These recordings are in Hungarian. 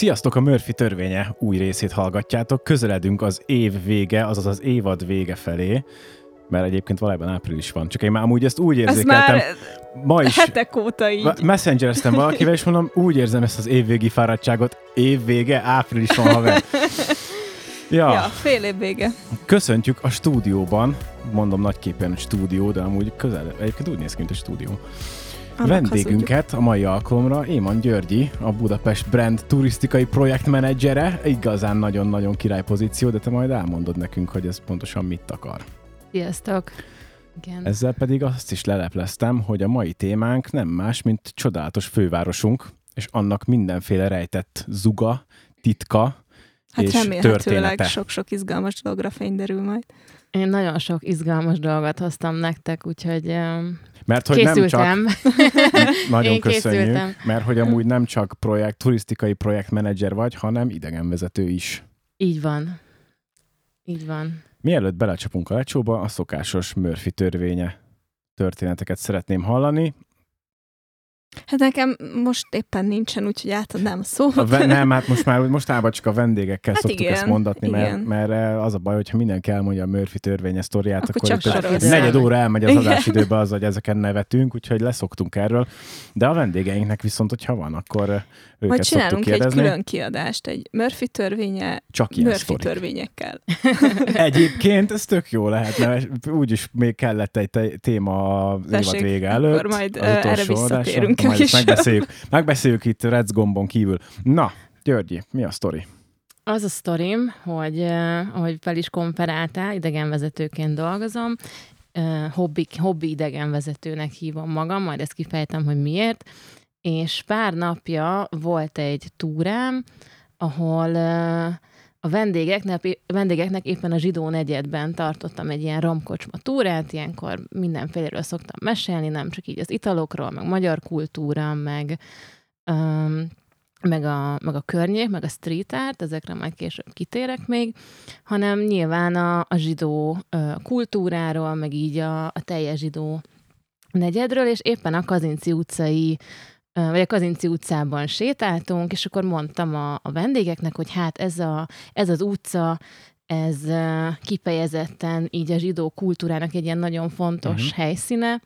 Sziasztok, a Murphy törvénye új részét hallgatjátok. Közeledünk az év vége, azaz az évad vége felé, mert egyébként valójában április van. Csak én már amúgy ezt úgy érzékeltem. Ez már ma is hetek óta így. messengereztem valakivel, és mondom, úgy érzem ezt az évvégi fáradtságot. Év vége, április van, haver. Ja. ja, fél év vége. Köszöntjük a stúdióban, mondom nagyképpen stúdió, de amúgy közel, egyébként úgy néz ki, mint a stúdió. Vendégünket a mai alkalomra Éman Györgyi, a Budapest Brand turisztikai projektmenedzsere. Igazán nagyon-nagyon király pozíció, de te majd elmondod nekünk, hogy ez pontosan mit akar. Sziasztok! Igen. Ezzel pedig azt is lelepleztem, hogy a mai témánk nem más, mint csodálatos fővárosunk, és annak mindenféle rejtett zuga, titka Hát és remélhetőleg története. sok-sok izgalmas dologra fény derül majd. Én nagyon sok izgalmas dolgot hoztam nektek, úgyhogy Mert hogy nem csak készültem. Nagyon Én köszönjük, készültem. mert hogy amúgy nem csak projekt, turisztikai projektmenedzser vagy, hanem idegenvezető is. Így van. Így van. Mielőtt belecsapunk a lecsóba, a szokásos Murphy törvénye történeteket szeretném hallani. Hát nekem most éppen nincsen, úgyhogy átadnám a szót. A ve- nem, hát most már mostában csak a vendégekkel Hát szoktuk igen, ezt mondatni, mert, igen. mert eh, az a baj, hogyha mindenki elmondja a Murphy törvénye sztoriát, Akkor akkor, csak itt negyed óra elmegy az adásidőbe az, hogy ezeken nevetünk, úgyhogy leszoktunk erről. De a vendégeinknek viszont, hogyha van, akkor eh, őket Majd csinálunk egy külön kiadást, egy Murphy törvénye, Csak ilyen Murphy sztorik. törvényekkel. Egyébként ez tök jó lehet, mert úgyis még kellett egy te- téma az évad Tessék, vége akkor előtt. majd, az ö, utolsó erre visszatérünk adásra. Majd később. megbeszéljük, megbeszéljük itt Rec gombon kívül. Na, Györgyi, mi a sztori? Az a sztorim, hogy ahogy fel is konferáltál, idegenvezetőként dolgozom, hobbi, hobbi idegenvezetőnek hívom magam, majd ezt kifejtem, hogy miért. És pár napja volt egy túrám, ahol a vendégeknek, vendégeknek éppen a zsidó negyedben tartottam egy ilyen romkocsma túrát, ilyenkor mindenféleről szoktam mesélni, nem csak így az italokról, meg magyar kultúra, meg, um, meg, a, meg a környék, meg a street art, ezekre majd később kitérek még, hanem nyilván a, a zsidó kultúráról, meg így a, a teljes zsidó negyedről, és éppen a Kazinci utcai vagy a Kazinci utcában sétáltunk, és akkor mondtam a, a vendégeknek, hogy hát ez, a, ez az utca, ez kifejezetten így a zsidó kultúrának egy ilyen nagyon fontos uh-huh. helyszíne,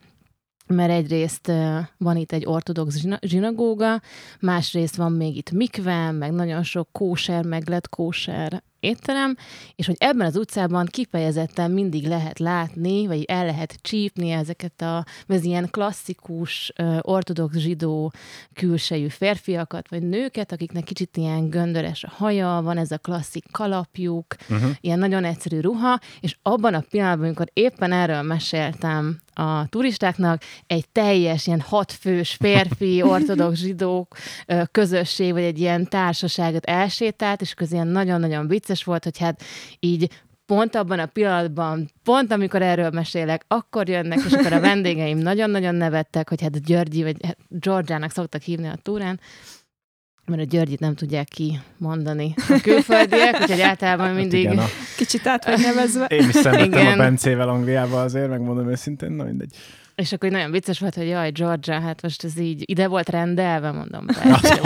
mert egyrészt van itt egy ortodox zsina- zsinagóga, másrészt van még itt mikve, meg nagyon sok kóser, meg lett kóser étterem, és hogy ebben az utcában kifejezetten mindig lehet látni, vagy el lehet csípni ezeket a, ez ilyen klasszikus, ortodox zsidó külsejű férfiakat, vagy nőket, akiknek kicsit ilyen göndöres a haja, van ez a klasszik kalapjuk, Uh-huh. ilyen nagyon egyszerű ruha, és abban a pillanatban, amikor éppen erről meséltem a turistáknak, egy teljes ilyen hatfős férfi, ortodox zsidók közösség, vagy egy ilyen társaságot elsétált, és közben ilyen nagyon-nagyon vicces volt, hogy hát így pont abban a pillanatban, pont amikor erről mesélek, akkor jönnek, és akkor a vendégeim nagyon-nagyon nevettek, hogy hát Györgyi, vagy hát Georgiának szoktak hívni a túrán, mert a Györgyit nem tudják kimondani a külföldiek, úgyhogy általában mindig... Hát igen, a, Kicsit át vagy nevezve. én is szenvedtem a. Bencével Angliába azért, megmondom őszintén, na mindegy. És akkor nagyon vicces volt, hogy jaj, Georgia, hát most ez így ide volt rendelve, mondom. Persze,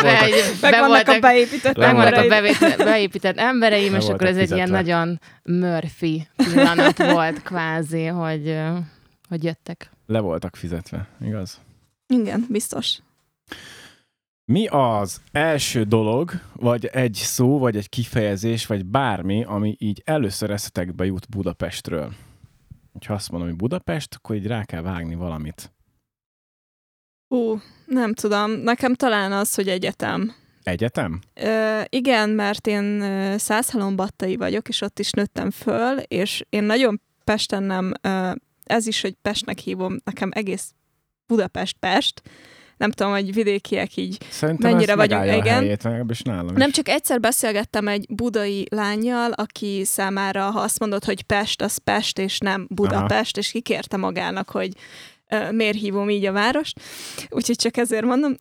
rendelve, be a voltak, beépített Le meg vannak a beépített embereim, és akkor voltak ez egy ilyen nagyon Murphy pillanat volt kvázi, hogy, hogy jöttek. Le voltak fizetve, igaz? Igen, biztos. Mi az első dolog, vagy egy szó, vagy egy kifejezés, vagy bármi, ami így először eszetekbe jut Budapestről? Ha azt mondom, hogy Budapest, akkor így rá kell vágni valamit. Ú, nem tudom. Nekem talán az, hogy egyetem. Egyetem? Ö, igen, mert én százhalombattai vagyok, és ott is nőttem föl, és én nagyon Pesten nem, ez is, hogy Pestnek hívom, nekem egész Budapest Pest. Nem tudom, hogy vidékiek így Szerintem Mennyire vagyunk, igen. a helyét, legalábbis nálam Nem is. csak egyszer beszélgettem egy budai lányjal, aki számára, ha azt mondod, hogy Pest, az Pest, és nem Budapest, és kikérte magának, hogy miért hívom így a várost. Úgyhogy csak ezért mondom.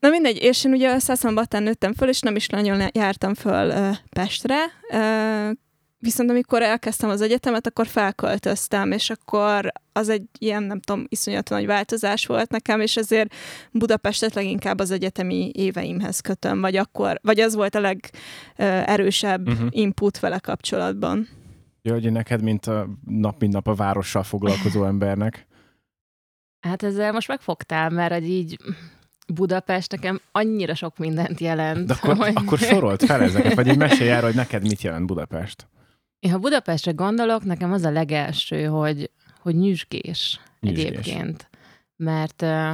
Na mindegy, és én ugye Szászombattán nőttem föl, és nem is nagyon jártam föl Pestre. Viszont amikor elkezdtem az egyetemet, akkor felköltöztem, és akkor az egy ilyen, nem tudom, iszonyatosan nagy változás volt nekem, és ezért Budapestet leginkább az egyetemi éveimhez kötöm, vagy akkor, vagy az volt a legerősebb uh-huh. input vele kapcsolatban. Jó, hogy neked, mint a nap mint nap a várossal foglalkozó embernek. Hát ezzel most megfogtál, mert hogy így Budapest nekem annyira sok mindent jelent. De akkor, hogy... akkor sorolt fel ezeket, vagy így mesélj el, hogy neked mit jelent Budapest. Én ha Budapestre gondolok, nekem az a legelső, hogy, hogy nyüzsgés, nyüzsgés. egyébként. Mert uh,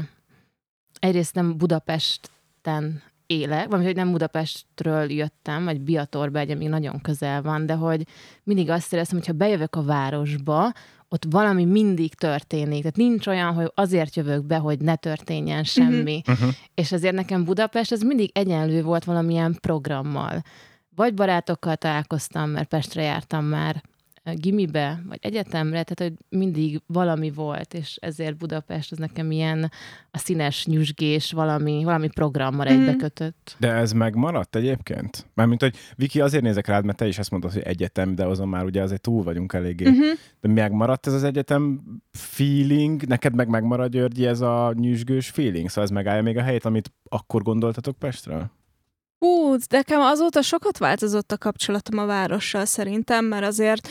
egyrészt nem Budapesten élek, vagy hogy nem Budapestről jöttem, vagy Biatorba, egy, ami nagyon közel van, de hogy mindig azt éreztem, hogy ha bejövök a városba, ott valami mindig történik. Tehát nincs olyan, hogy azért jövök be, hogy ne történjen semmi. Uh-huh. És azért nekem Budapest, ez mindig egyenlő volt valamilyen programmal. Vagy barátokkal találkoztam, mert Pestre jártam már gimibe, vagy egyetemre, tehát hogy mindig valami volt, és ezért Budapest az nekem ilyen a színes nyüzsgés, valami, valami programmal mm. egybekötött. De ez megmaradt egyébként? Mármint, hogy Viki, azért nézek rád, mert te is azt mondod, hogy egyetem, de azon már ugye azért túl vagyunk eléggé. Mm-hmm. De megmaradt ez az egyetem feeling? Neked meg megmarad, Györgyi, ez a nyüzsgős feeling? Szóval ez megállja még a helyét, amit akkor gondoltatok Pestről? Hú, nekem azóta sokat változott a kapcsolatom a várossal szerintem, mert azért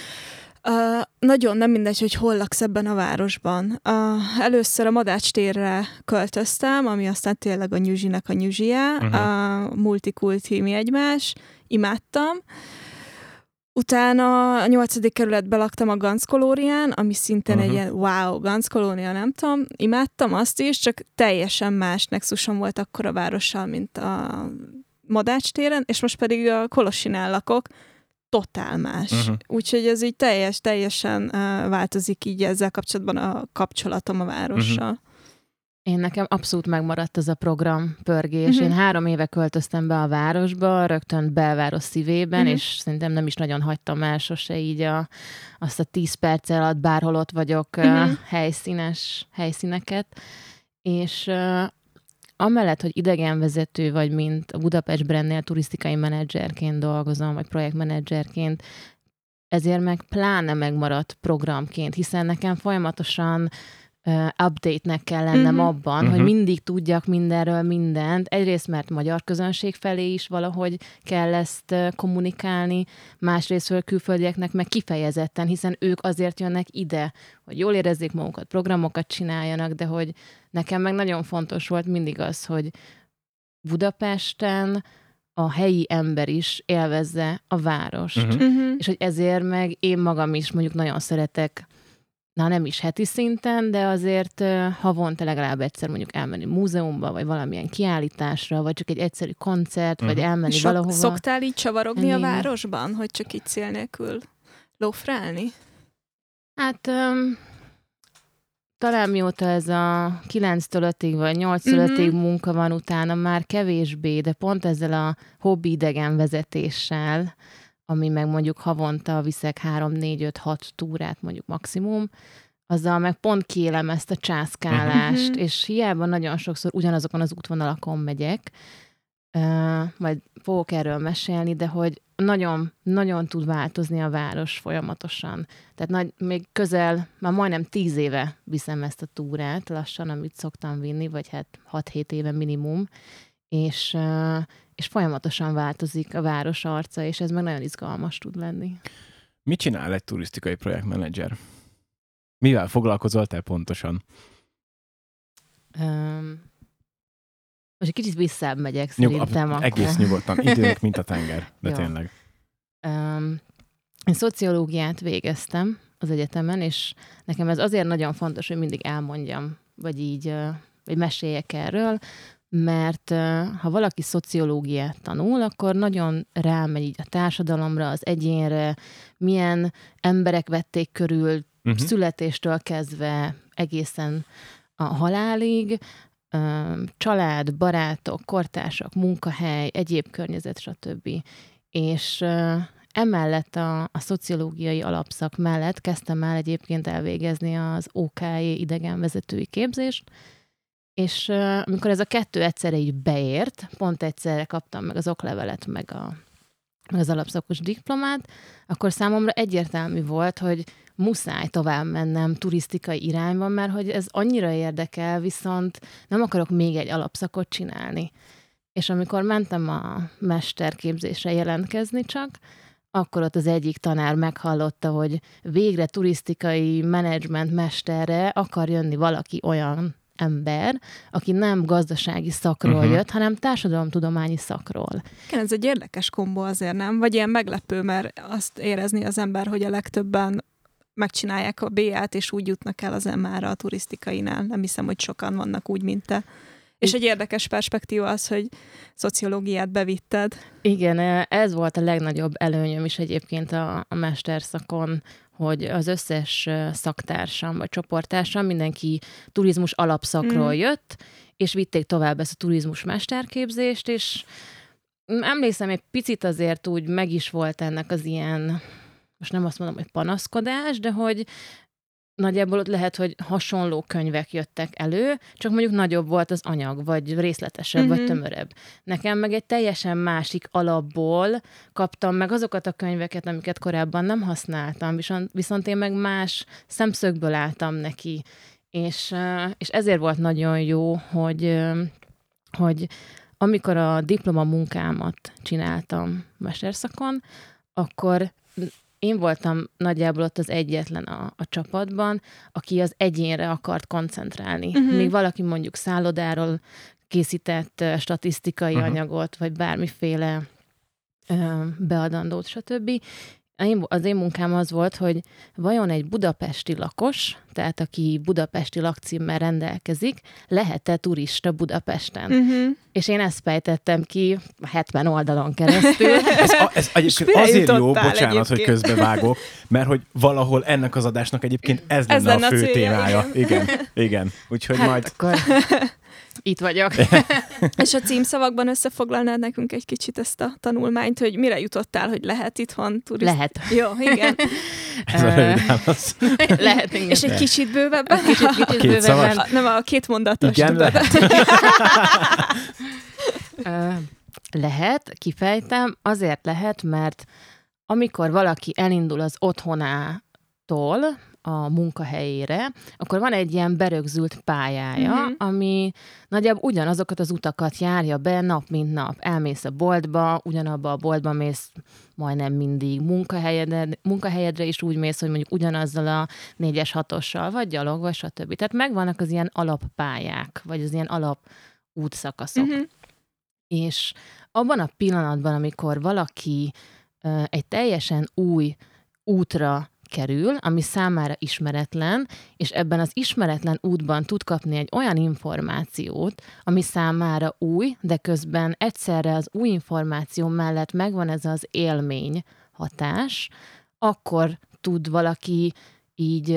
Uh, nagyon nem mindegy, hogy hol laksz ebben a városban. Uh, először a Madács térre költöztem, ami aztán tényleg a nyüzsinek a nyüzsie, uh-huh. a multikulti mi egymás, imádtam. Utána a nyolcadik kerületben laktam a Ganszkolórián, ami szintén uh-huh. egy ilyen wow, Ganszkolória, nem tudom, imádtam azt is, csak teljesen más nexusom volt akkor a várossal, mint a Madács téren, és most pedig a Kolosinál lakok, totál más. Uh-huh. Úgyhogy ez így teljes, teljesen uh, változik így ezzel kapcsolatban a kapcsolatom a várossal. Uh-huh. Én nekem abszolút megmaradt ez a program pörgés. Uh-huh. Én három éve költöztem be a városba, rögtön belváros szívében, uh-huh. és szerintem nem is nagyon hagytam el sose így a, azt a tíz perc alatt bárhol ott vagyok uh-huh. helyszínes helyszíneket. És uh, amellett, hogy idegenvezető vagy, mint a Budapest Brandnél turisztikai menedzserként dolgozom, vagy projektmenedzserként, ezért meg pláne megmaradt programként, hiszen nekem folyamatosan update-nek kell lennem uh-huh. abban, uh-huh. hogy mhm. mindig tudjak mindenről mindent. Egyrészt, mert magyar közönség felé is valahogy kell ezt uh, kommunikálni, másrészt külföldieknek meg kifejezetten, hiszen ők azért jönnek ide, hogy jól érezzék magukat, programokat csináljanak, de hogy nekem meg nagyon fontos volt mindig az, hogy Budapesten a helyi ember is élvezze a várost. Uh-huh. És hogy ezért meg én magam is mondjuk nagyon szeretek na nem is heti szinten, de azért havonta legalább egyszer mondjuk elmenni múzeumba, vagy valamilyen kiállításra, vagy csak egy egyszerű koncert, uh-huh. vagy mhm. elmenni Sok, valahova. Szoktál így csavarogni Ennyi. a városban, hogy csak így cél nélkül lófrálni? Hát um, talán mióta ez a 9-től 5-ig vagy 8-től 5-ig uh-huh. munka van utána, már kevésbé, de pont ezzel a hobbi idegen vezetéssel, ami meg mondjuk havonta viszek 3, 4, 5, 6 túrát mondjuk maximum, azzal meg pont kélem ezt a császkálást, uh-huh. és hiába nagyon sokszor ugyanazokon az útvonalakon megyek, uh, majd fogok erről mesélni, de hogy nagyon, nagyon tud változni a város folyamatosan. Tehát nagy, még közel, már majdnem tíz éve viszem ezt a túrát lassan, amit szoktam vinni, vagy hát 6-7 éve minimum, és, és folyamatosan változik a város arca, és ez meg nagyon izgalmas tud lenni. Mit csinál egy turisztikai projektmenedzser? Mivel foglalkozol te pontosan? Um, most egy kicsit visszább megyek Nyug, szerintem. Akkor. Egész nyugodtan. Időnk, mint a tenger. De Jó. tényleg. Um, én szociológiát végeztem az egyetemen, és nekem ez azért nagyon fontos, hogy mindig elmondjam, vagy így, vagy meséljek erről, mert ha valaki szociológiát tanul, akkor nagyon rámegy így a társadalomra, az egyénre, milyen emberek vették körül uh-huh. születéstől kezdve egészen a halálig, család, barátok, kortársak, munkahely, egyéb környezet, stb. És emellett a, a szociológiai alapszak mellett kezdtem el egyébként elvégezni az OKE idegenvezetői képzést, és amikor ez a kettő egyszerre így beért, pont egyszerre kaptam meg az oklevelet, meg a az alapszakos diplomát, akkor számomra egyértelmű volt, hogy muszáj tovább mennem turisztikai irányban, mert hogy ez annyira érdekel, viszont nem akarok még egy alapszakot csinálni. És amikor mentem a mesterképzésre jelentkezni csak, akkor ott az egyik tanár meghallotta, hogy végre turisztikai menedzsment mesterre akar jönni valaki olyan ember, aki nem gazdasági szakról uh-huh. jött, hanem társadalomtudományi szakról. Igen, ez egy érdekes kombó azért, nem? Vagy ilyen meglepő, mert azt érezni az ember, hogy a legtöbben megcsinálják a B-t, és úgy jutnak el az MR-ra a turisztikainál. Nem hiszem, hogy sokan vannak úgy, mint te. És egy érdekes perspektíva az, hogy szociológiát bevitted. Igen, ez volt a legnagyobb előnyöm is egyébként a, a mesterszakon, hogy az összes szaktársam vagy csoporttársam mindenki turizmus alapszakról mm. jött, és vitték tovább ezt a turizmus mesterképzést, és emlékszem, egy picit azért úgy meg is volt ennek az ilyen, most nem azt mondom, hogy panaszkodás, de hogy nagyjából ott lehet, hogy hasonló könyvek jöttek elő, csak mondjuk nagyobb volt az anyag, vagy részletesebb, mm-hmm. vagy mhm. tömörebb. Nekem meg egy teljesen másik alapból kaptam meg azokat a könyveket, amiket korábban nem használtam, viszont, viszont én meg más szemszögből álltam neki. És, és ezért volt nagyon jó, hogy, hogy amikor a diploma munkámat csináltam mesterszakon, akkor én voltam nagyjából ott az egyetlen a, a csapatban, aki az egyénre akart koncentrálni. Uh-huh. Még valaki mondjuk szállodáról készített uh, statisztikai uh-huh. anyagot, vagy bármiféle uh, beadandót, stb az én munkám az volt, hogy vajon egy budapesti lakos, tehát aki budapesti lakcímmel rendelkezik, lehet-e turista Budapesten? Uh-huh. És én ezt fejtettem ki 70 oldalon keresztül. ez, a, ez egyébként azért jó, bocsánat, egyébként. hogy közbevágok, mert hogy valahol ennek az adásnak egyébként ez, ez lenne, lenne a fő a témája. Igen, igen. igen. Úgyhogy hát majd... Akkor... Itt vagyok. És a címszavakban összefoglalnád nekünk egy kicsit ezt a tanulmányt, hogy mire jutottál, hogy lehet itthon turiszt? Lehet. Jó, igen. Ez a rövid Lehet, igen. És egy kicsit bővebben? Egy kicsit, kicsit két bővebben. A, nem, a két mondatos. Igen, lehet. lehet, kifejtem, azért lehet, mert amikor valaki elindul az otthonától, a munkahelyére, akkor van egy ilyen berögzült pályája, uh-huh. ami nagyjából ugyanazokat az utakat járja be nap, mint nap. Elmész a boltba, ugyanabba a boltba mész majdnem mindig munkahelyedre, munkahelyedre is úgy mész, hogy mondjuk ugyanazzal a négyes hatossal, vagy gyalog, vagy stb. Tehát megvannak az ilyen alappályák, vagy az ilyen alap útszakaszok. Uh-huh. És abban a pillanatban, amikor valaki egy teljesen új útra kerül, ami számára ismeretlen, és ebben az ismeretlen útban tud kapni egy olyan információt, ami számára új, de közben egyszerre az új információ mellett megvan ez az élmény hatás, akkor tud valaki így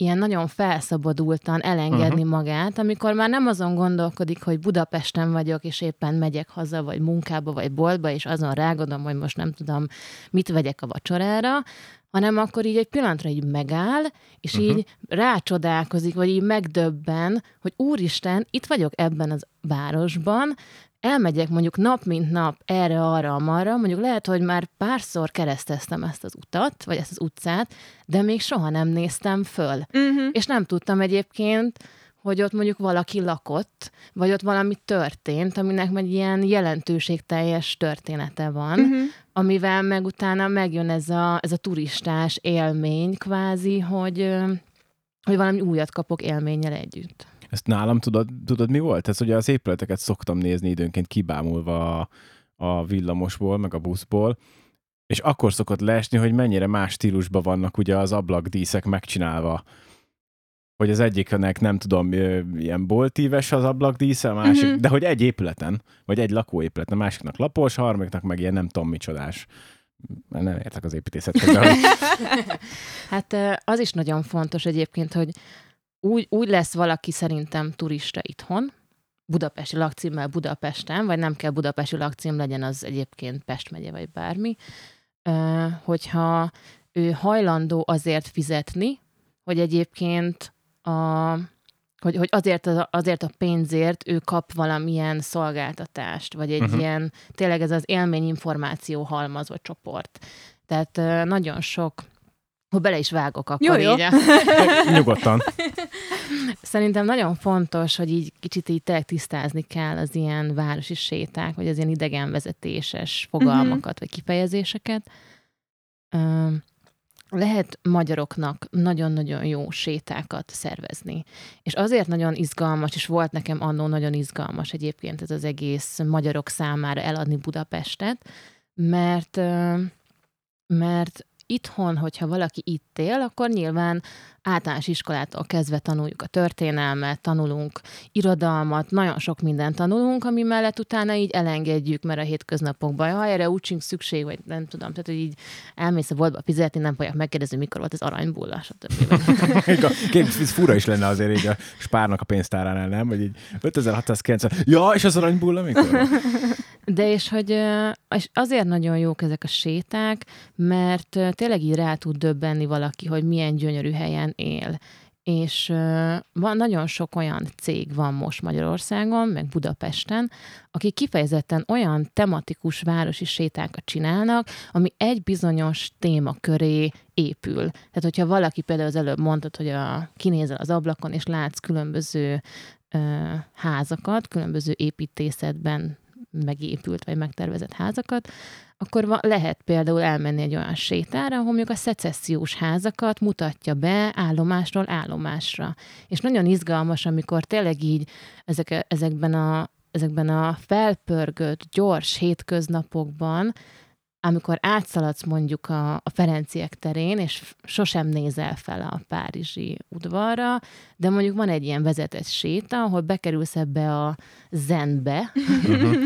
ilyen nagyon felszabadultan elengedni uh-huh. magát, amikor már nem azon gondolkodik, hogy Budapesten vagyok, és éppen megyek haza, vagy munkába, vagy boltba, és azon rágodom, hogy most nem tudom, mit vegyek a vacsorára, hanem akkor így egy pillanatra így megáll, és uh-huh. így rácsodálkozik, vagy így megdöbben, hogy úristen, itt vagyok ebben az városban, elmegyek mondjuk nap mint nap erre, arra, amarra, mondjuk lehet, hogy már párszor kereszteztem ezt az utat, vagy ezt az utcát, de még soha nem néztem föl. Uh-huh. És nem tudtam egyébként, hogy ott mondjuk valaki lakott, vagy ott valami történt, aminek meg ilyen jelentőségteljes története van, uh-huh. amivel meg utána megjön ez a, ez a turistás élmény kvázi, hogy, hogy valami újat kapok élménnyel együtt. Ezt nálam tudod, tudod mi volt? Ez ugye az épületeket szoktam nézni időnként kibámulva a, a villamosból, meg a buszból, és akkor szokott leesni, hogy mennyire más stílusban vannak ugye az ablakdíszek megcsinálva hogy az egyiknek nem tudom, ilyen boltíves az ablakdísze, a másik, mm-hmm. de hogy egy épületen, vagy egy lakóépületen, a másiknak lapos, a harmadiknak meg ilyen nem tudom micsodás. Nem értek az építészethez. hát az is nagyon fontos egyébként, hogy úgy, úgy lesz valaki szerintem turista itthon, budapesti lakcímmel Budapesten, vagy nem kell budapesti lakcím legyen, az egyébként Pest megye, vagy bármi, hogyha ő hajlandó azért fizetni, hogy egyébként a, hogy, hogy azért, az, azért a pénzért ő kap valamilyen szolgáltatást, vagy egy uh-huh. ilyen, tényleg ez az élményinformáció halmaz, vagy csoport. Tehát nagyon sok hogy bele is vágok akkor jó, jó. így. Nyugodtan. Szerintem nagyon fontos, hogy így kicsit így tényleg tisztázni kell az ilyen városi séták, vagy az ilyen idegenvezetéses fogalmakat, uh-huh. vagy kifejezéseket. Lehet magyaroknak nagyon-nagyon jó sétákat szervezni. És azért nagyon izgalmas, és volt nekem annó nagyon izgalmas egyébként ez az egész magyarok számára eladni Budapestet, mert mert itthon, hogyha valaki itt él, akkor nyilván általános iskolától kezdve tanuljuk a történelmet, tanulunk irodalmat, nagyon sok mindent tanulunk, ami mellett utána így elengedjük, mert a hétköznapokban, ha erre úgy sincs szükség, vagy nem tudom, tehát hogy így elmész a boltba fizetni, nem fogják megkérdezni, mikor volt az aranybulla, stb. ez fura is lenne azért így a spárnak a pénztáránál, nem? Hogy így 5690, ja, és az aranybulla mikor? De és hogy és azért nagyon jók ezek a séták, mert tényleg így rá tud döbbenni valaki, hogy milyen gyönyörű helyen él. És van nagyon sok olyan cég van most Magyarországon, meg Budapesten, akik kifejezetten olyan tematikus városi sétákat csinálnak, ami egy bizonyos téma köré épül. Tehát, hogyha valaki például az előbb mondtad, hogy a, kinézel az ablakon, és látsz különböző házakat, különböző építészetben megépült vagy megtervezett házakat, akkor lehet például elmenni egy olyan sétára, ahol mondjuk a szecessziós házakat mutatja be állomásról állomásra. És nagyon izgalmas, amikor tényleg így ezek, ezekben a ezekben a felpörgött, gyors hétköznapokban amikor átszaladsz mondjuk a, a Ferenciek terén, és sosem nézel fel a Párizsi udvarra, de mondjuk van egy ilyen vezetett séta, ahol bekerülsz ebbe a zenbe, uh-huh.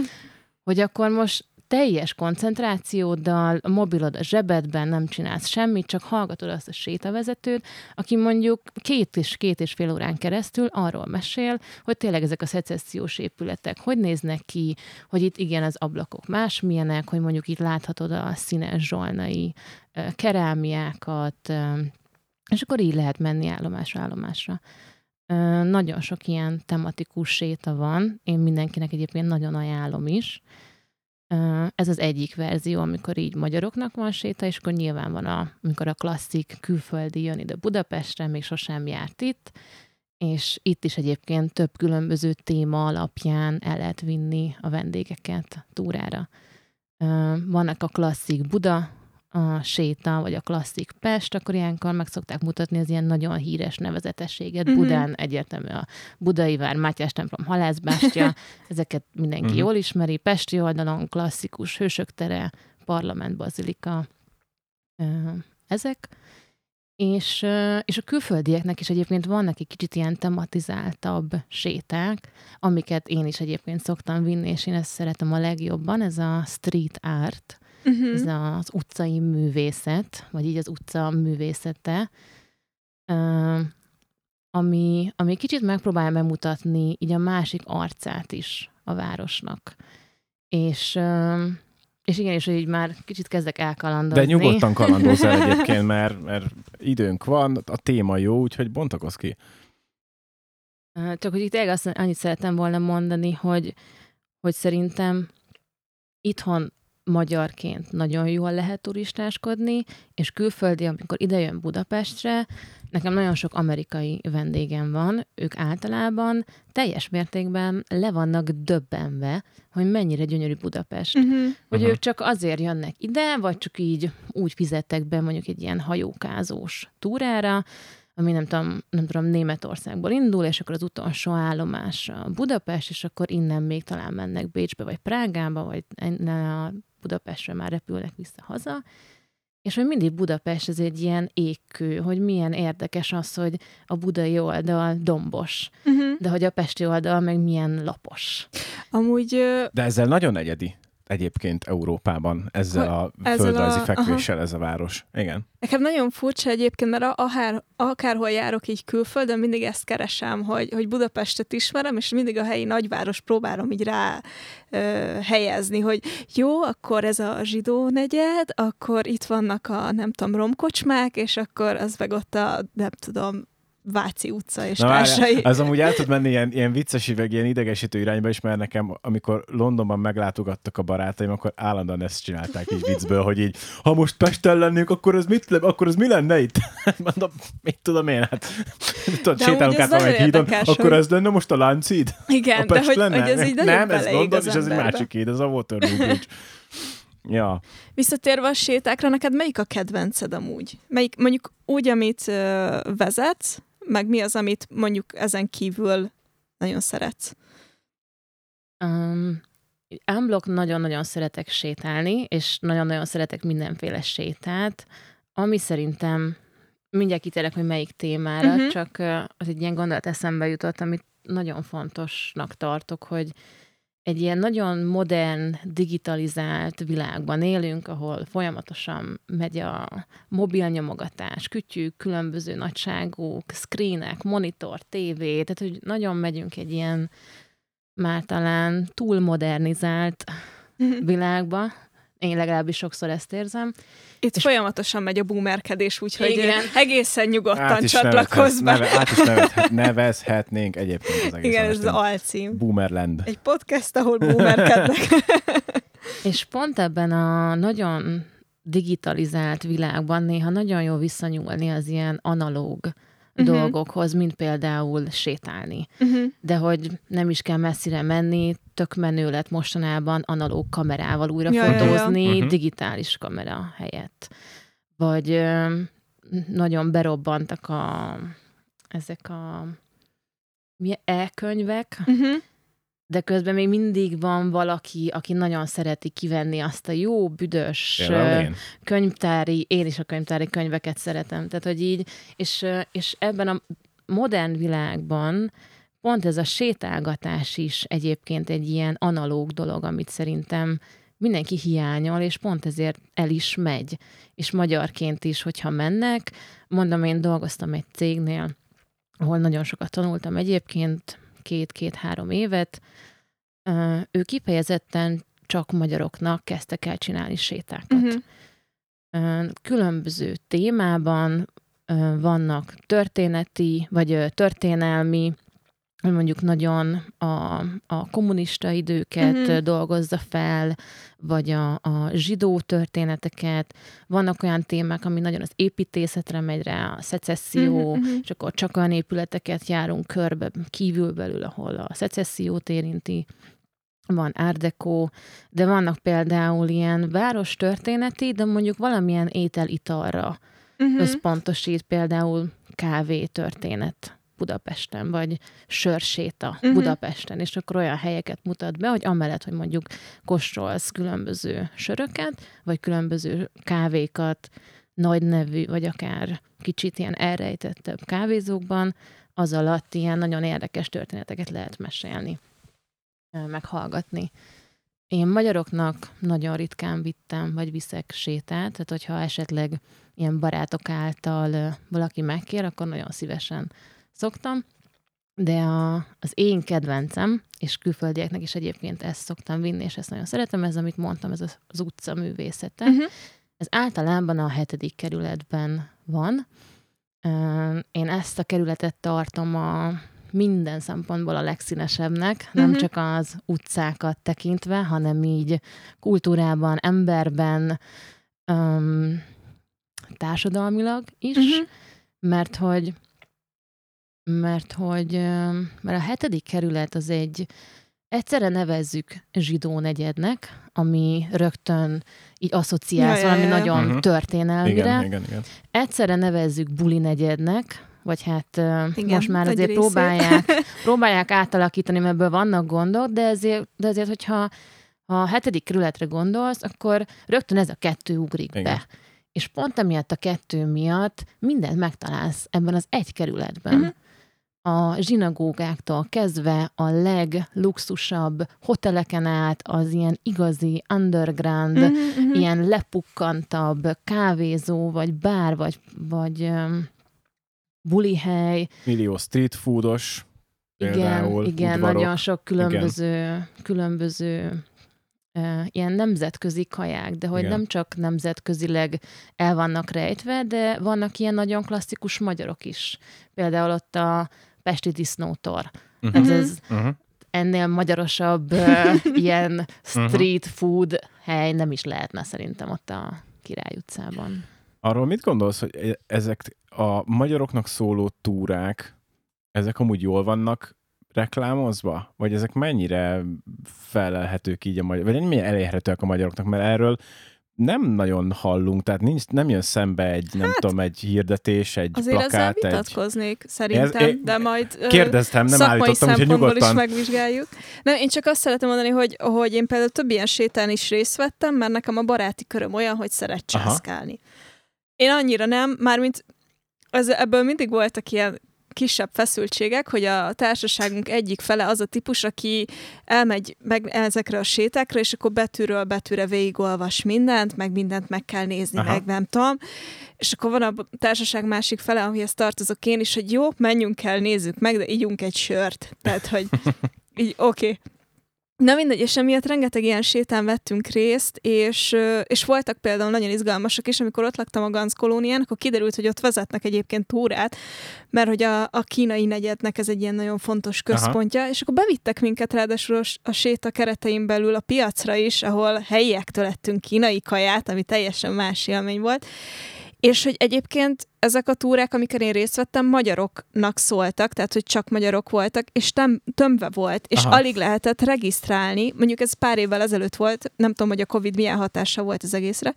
hogy akkor most teljes koncentrációddal, a mobilod a zsebedben, nem csinálsz semmit, csak hallgatod azt a sétavezetőt, aki mondjuk két és két és fél órán keresztül arról mesél, hogy tényleg ezek a szecessziós épületek hogy néznek ki, hogy itt igen, az ablakok másmilyenek, hogy mondjuk itt láthatod a színes zsolnai kerámiákat, és akkor így lehet menni állomásra állomásra. Nagyon sok ilyen tematikus séta van, én mindenkinek egyébként nagyon ajánlom is, ez az egyik verzió, amikor így magyaroknak van séta, és akkor nyilván van, a, amikor a klasszik külföldi jön ide Budapestre, még sosem járt itt, és itt is egyébként több különböző téma alapján el lehet vinni a vendégeket túrára. Vannak a klasszik Buda a séta, vagy a klasszik Pest, akkor ilyenkor meg szokták mutatni az ilyen nagyon híres nevezetességet. Uh-huh. Budán egyértelmű a Budai Vár, Mátyás templom, Halászbástya, ezeket mindenki uh-huh. jól ismeri. Pesti oldalon klasszikus Hősök tere, Parlament Bazilika, ezek. És, és a külföldieknek is egyébként vannak egy kicsit ilyen tematizáltabb séták, amiket én is egyébként szoktam vinni, és én ezt szeretem a legjobban, ez a street art, uh-huh. ez az utcai művészet, vagy így az utca művészete, ami, ami kicsit megpróbálja bemutatni így a másik arcát is a városnak. És, és igen, és hogy így már kicsit kezdek elkalandozni. De nyugodtan kalandozz el egyébként, mert, mert időnk van, a téma jó, úgyhogy bontakozz ki. Csak hogy itt azt annyit szeretem volna mondani, hogy, hogy szerintem itthon magyarként nagyon jól lehet turistáskodni, és külföldi, amikor idejön Budapestre, nekem nagyon sok amerikai vendégem van, ők általában teljes mértékben le vannak döbbenve, hogy mennyire gyönyörű Budapest. Uh-huh. Hogy uh-huh. ők csak azért jönnek ide, vagy csak így úgy fizettek be mondjuk egy ilyen hajókázós túrára, ami nem tudom, nem tudom, Németországból indul, és akkor az utolsó állomás Budapest, és akkor innen még talán mennek Bécsbe, vagy Prágába, vagy a Budapestre már repülnek vissza haza, és hogy mindig Budapest ez egy ilyen égkő, hogy milyen érdekes az, hogy a budai oldal dombos, uh-huh. de hogy a pesti oldal meg milyen lapos. Amúgy... De ezzel nagyon egyedi egyébként Európában ezzel a ezzel földrajzi a, fekvéssel aha. ez a város. Igen. Nekem nagyon furcsa egyébként, mert akár, akárhol járok így külföldön, mindig ezt keresem, hogy, hogy Budapestet ismerem, és mindig a helyi nagyváros próbálom így rá ö, helyezni, hogy jó, akkor ez a zsidó negyed, akkor itt vannak a, nem tudom, romkocsmák, és akkor az meg ott a, nem tudom, Váci utca és Na, társai. várjál, ez amúgy el tud menni ilyen, ilyen vicces, meg ilyen idegesítő irányba is, mert nekem, amikor Londonban meglátogattak a barátaim, akkor állandóan ezt csinálták így viccből, hogy így, ha most Pesten lennénk, akkor ez, mit, akkor ez mi lenne itt? Mondom, mit tudom én, hát tudod, De sétálunk át valamelyik hídon, akkor ez lenne most a Láncid? Igen, a de Pest hogy, lenne? hogy ez így Nem, ez London, az és ez egy másik híd, ez a Waterloo Bridge. Ja. Visszatérve a sétákra, neked melyik a kedvenced amúgy? Melyik mondjuk úgy, amit ö, vezetsz, meg mi az, amit mondjuk ezen kívül nagyon szeretsz? Um, unblock nagyon-nagyon szeretek sétálni, és nagyon-nagyon szeretek mindenféle sétát, ami szerintem, mindjárt kitérek, hogy melyik témára, uh-huh. csak az egy ilyen gondolat eszembe jutott, amit nagyon fontosnak tartok, hogy egy ilyen nagyon modern, digitalizált világban élünk, ahol folyamatosan megy a mobil nyomogatás, kütyük, különböző nagyságú screenek, monitor, tévé, tehát hogy nagyon megyünk egy ilyen már talán túl modernizált világba. Én legalábbis sokszor ezt érzem. Itt És- folyamatosan megy a boomerkedés, úgyhogy Igen. Egészen nyugodtan csatlakozz be. neve, át is nevezhet, nevezhetnénk egyébként az egész Igen, ez az alcím. Boomerland. Egy podcast, ahol boomerkednek. És pont ebben a nagyon digitalizált világban néha nagyon jó visszanyúlni az ilyen analóg. Uh-huh. dolgokhoz, mint például sétálni. uh-huh. De hogy nem is kell messzire menni, tök menő lett mostanában analóg kamerával újra Ja, ja, ja. fotózni, Mhm. digitális kamera helyett. Vagy ö, nagyon berobbantak a, ezek a mi- e-könyvek, Uh-huh. De közben még mindig van valaki, aki nagyon szereti kivenni azt a jó, büdös én. könyvtári, én is a könyvtári könyveket szeretem. Tehát, hogy így, és, és ebben a modern világban pont ez a sétálgatás is egyébként egy ilyen analóg dolog, amit szerintem mindenki hiányol, és pont ezért el is megy. És magyarként is, hogyha mennek, mondom, én dolgoztam egy cégnél, ahol nagyon sokat tanultam egyébként, két-két-három évet, ő kifejezetten csak magyaroknak kezdtek el csinálni sétákat. Uh-huh. Különböző témában vannak történeti, vagy történelmi, mondjuk nagyon a, a kommunista időket Mhm. uh-huh. dolgozza fel, vagy a, a zsidó történeteket. Vannak olyan témák, ami nagyon az építészetre megy rá, a szecesszió, Mhm, mhm. és akkor csak olyan épületeket járunk körbe kívülbelül, ahol a szecessziót érinti. Van Deco, de vannak például ilyen város történeti, de mondjuk valamilyen étel-italra Uh-huh. összpontosít, például kávé történet Budapesten, vagy sörséta uh-huh. Budapesten, és akkor olyan helyeket mutat be, hogy amellett, hogy mondjuk kóstolsz különböző söröket, vagy különböző kávékat, nagy nevű, vagy akár kicsit ilyen elrejtettebb kávézókban, az alatt ilyen nagyon érdekes történeteket lehet mesélni, meghallgatni. Én magyaroknak nagyon ritkán vittem, vagy viszek sétát, tehát hogyha esetleg ilyen barátok által valaki megkér, akkor nagyon szívesen szoktam. De a, az én kedvencem, és külföldieknek is egyébként ezt szoktam vinni, és ezt nagyon szeretem, ez, amit mondtam, ez az, az utca művészete. Uh-huh. Ez általában a hetedik kerületben van. Én ezt a kerületet tartom a minden szempontból a legszínesebbnek, nem Mhm. csak az utcákat tekintve, hanem így kultúrában, emberben, öm, társadalmilag is, Uh-huh. mert hogy mert hogy mert a hetedik kerület az egy egyszerre nevezzük zsidó negyednek, ami rögtön így asszociálsz Ja, ja, valami ja. nagyon Mhm. történelmire. Igen, igen, igen. Egyszerre nevezzük buli negyednek, vagy hát Igen, most már azért részét. próbálják, próbálják átalakítani, mert ebből vannak gondok, de ezért, de azért hogyha ha a hetedik kerületre gondolsz, akkor rögtön ez a kettő ugrik Igen. be. És pont emiatt a kettő miatt mindent megtalálsz ebben az egy kerületben. Mhm. A zsinagógáktól kezdve a legluxusabb hoteleken át, az ilyen igazi underground. Uh-huh. ilyen lepukkantabb kávézó, vagy bár, vagy, vagy um, bulihely. Millió street foodos, Igen, például igen udvarok. nagyon sok különböző, különböző ilyen nemzetközi kaják, de hogy Igen. nem csak nemzetközileg el vannak rejtve, de vannak ilyen nagyon klasszikus magyarok is. Például ott a Pesti Disznótor. Mhm. Ez, Mhm. ez Uh-huh. ennél magyarosabb uh, ilyen street food hely nem is lehetne szerintem ott a Király utcában. Arról mit gondolsz, hogy e- ezek a magyaroknak szóló túrák, ezek amúgy jól vannak reklámozva? Vagy ezek mennyire felelhetők így a magyar, vagy mennyire elérhetőek a magyaroknak? Mert erről nem nagyon hallunk, tehát nincs, nem jön szembe egy, nem hát, tudom, egy hirdetés, egy Azért ezzel plakát, egy... vitatkoznék szerintem, Ez- de majd Kérdeztem, nem állítottam, szempontból nyugodtan. is megvizsgáljuk. Nem, én csak azt szeretem mondani, hogy, hogy én például több ilyen sétán is részt vettem, mert nekem a baráti köröm olyan, hogy szeret Aha. császkálni. Én annyira nem, mármint ez, ebből mindig voltak ilyen kisebb feszültségek, hogy a társaságunk egyik fele az a típus, aki elmegy meg ezekre a sétákra, és akkor betűről betűre végigolvas mindent, meg mindent meg kell nézni, Aha. Meg nem tudom. És akkor van a társaság másik fele, amihez tartozok én is, hogy jó, menjünk el, nézzük meg, de ígyunk egy sört. Tehát, hogy így oké. Okay. Na mindegy, és emiatt rengeteg ilyen sétán vettünk részt, és, és voltak például nagyon izgalmasak is, amikor ott laktam a Ganz kolónián, akkor kiderült, hogy ott vezetnek egyébként túrát, mert hogy a, a kínai negyednek ez egy ilyen nagyon fontos központja, Aha. és akkor bevittek minket ráadásul a séta keretein belül a piacra is, ahol helyiektől ettünk kínai kaját, ami teljesen más élmény volt, és hogy egyébként ezek a túrák, amiken én részt vettem, magyaroknak szóltak, tehát hogy csak magyarok voltak, és tem, tömve volt, és. Aha. alig lehetett regisztrálni. Mondjuk ez pár évvel ezelőtt volt, nem tudom, hogy a Covid milyen hatása volt az egészre,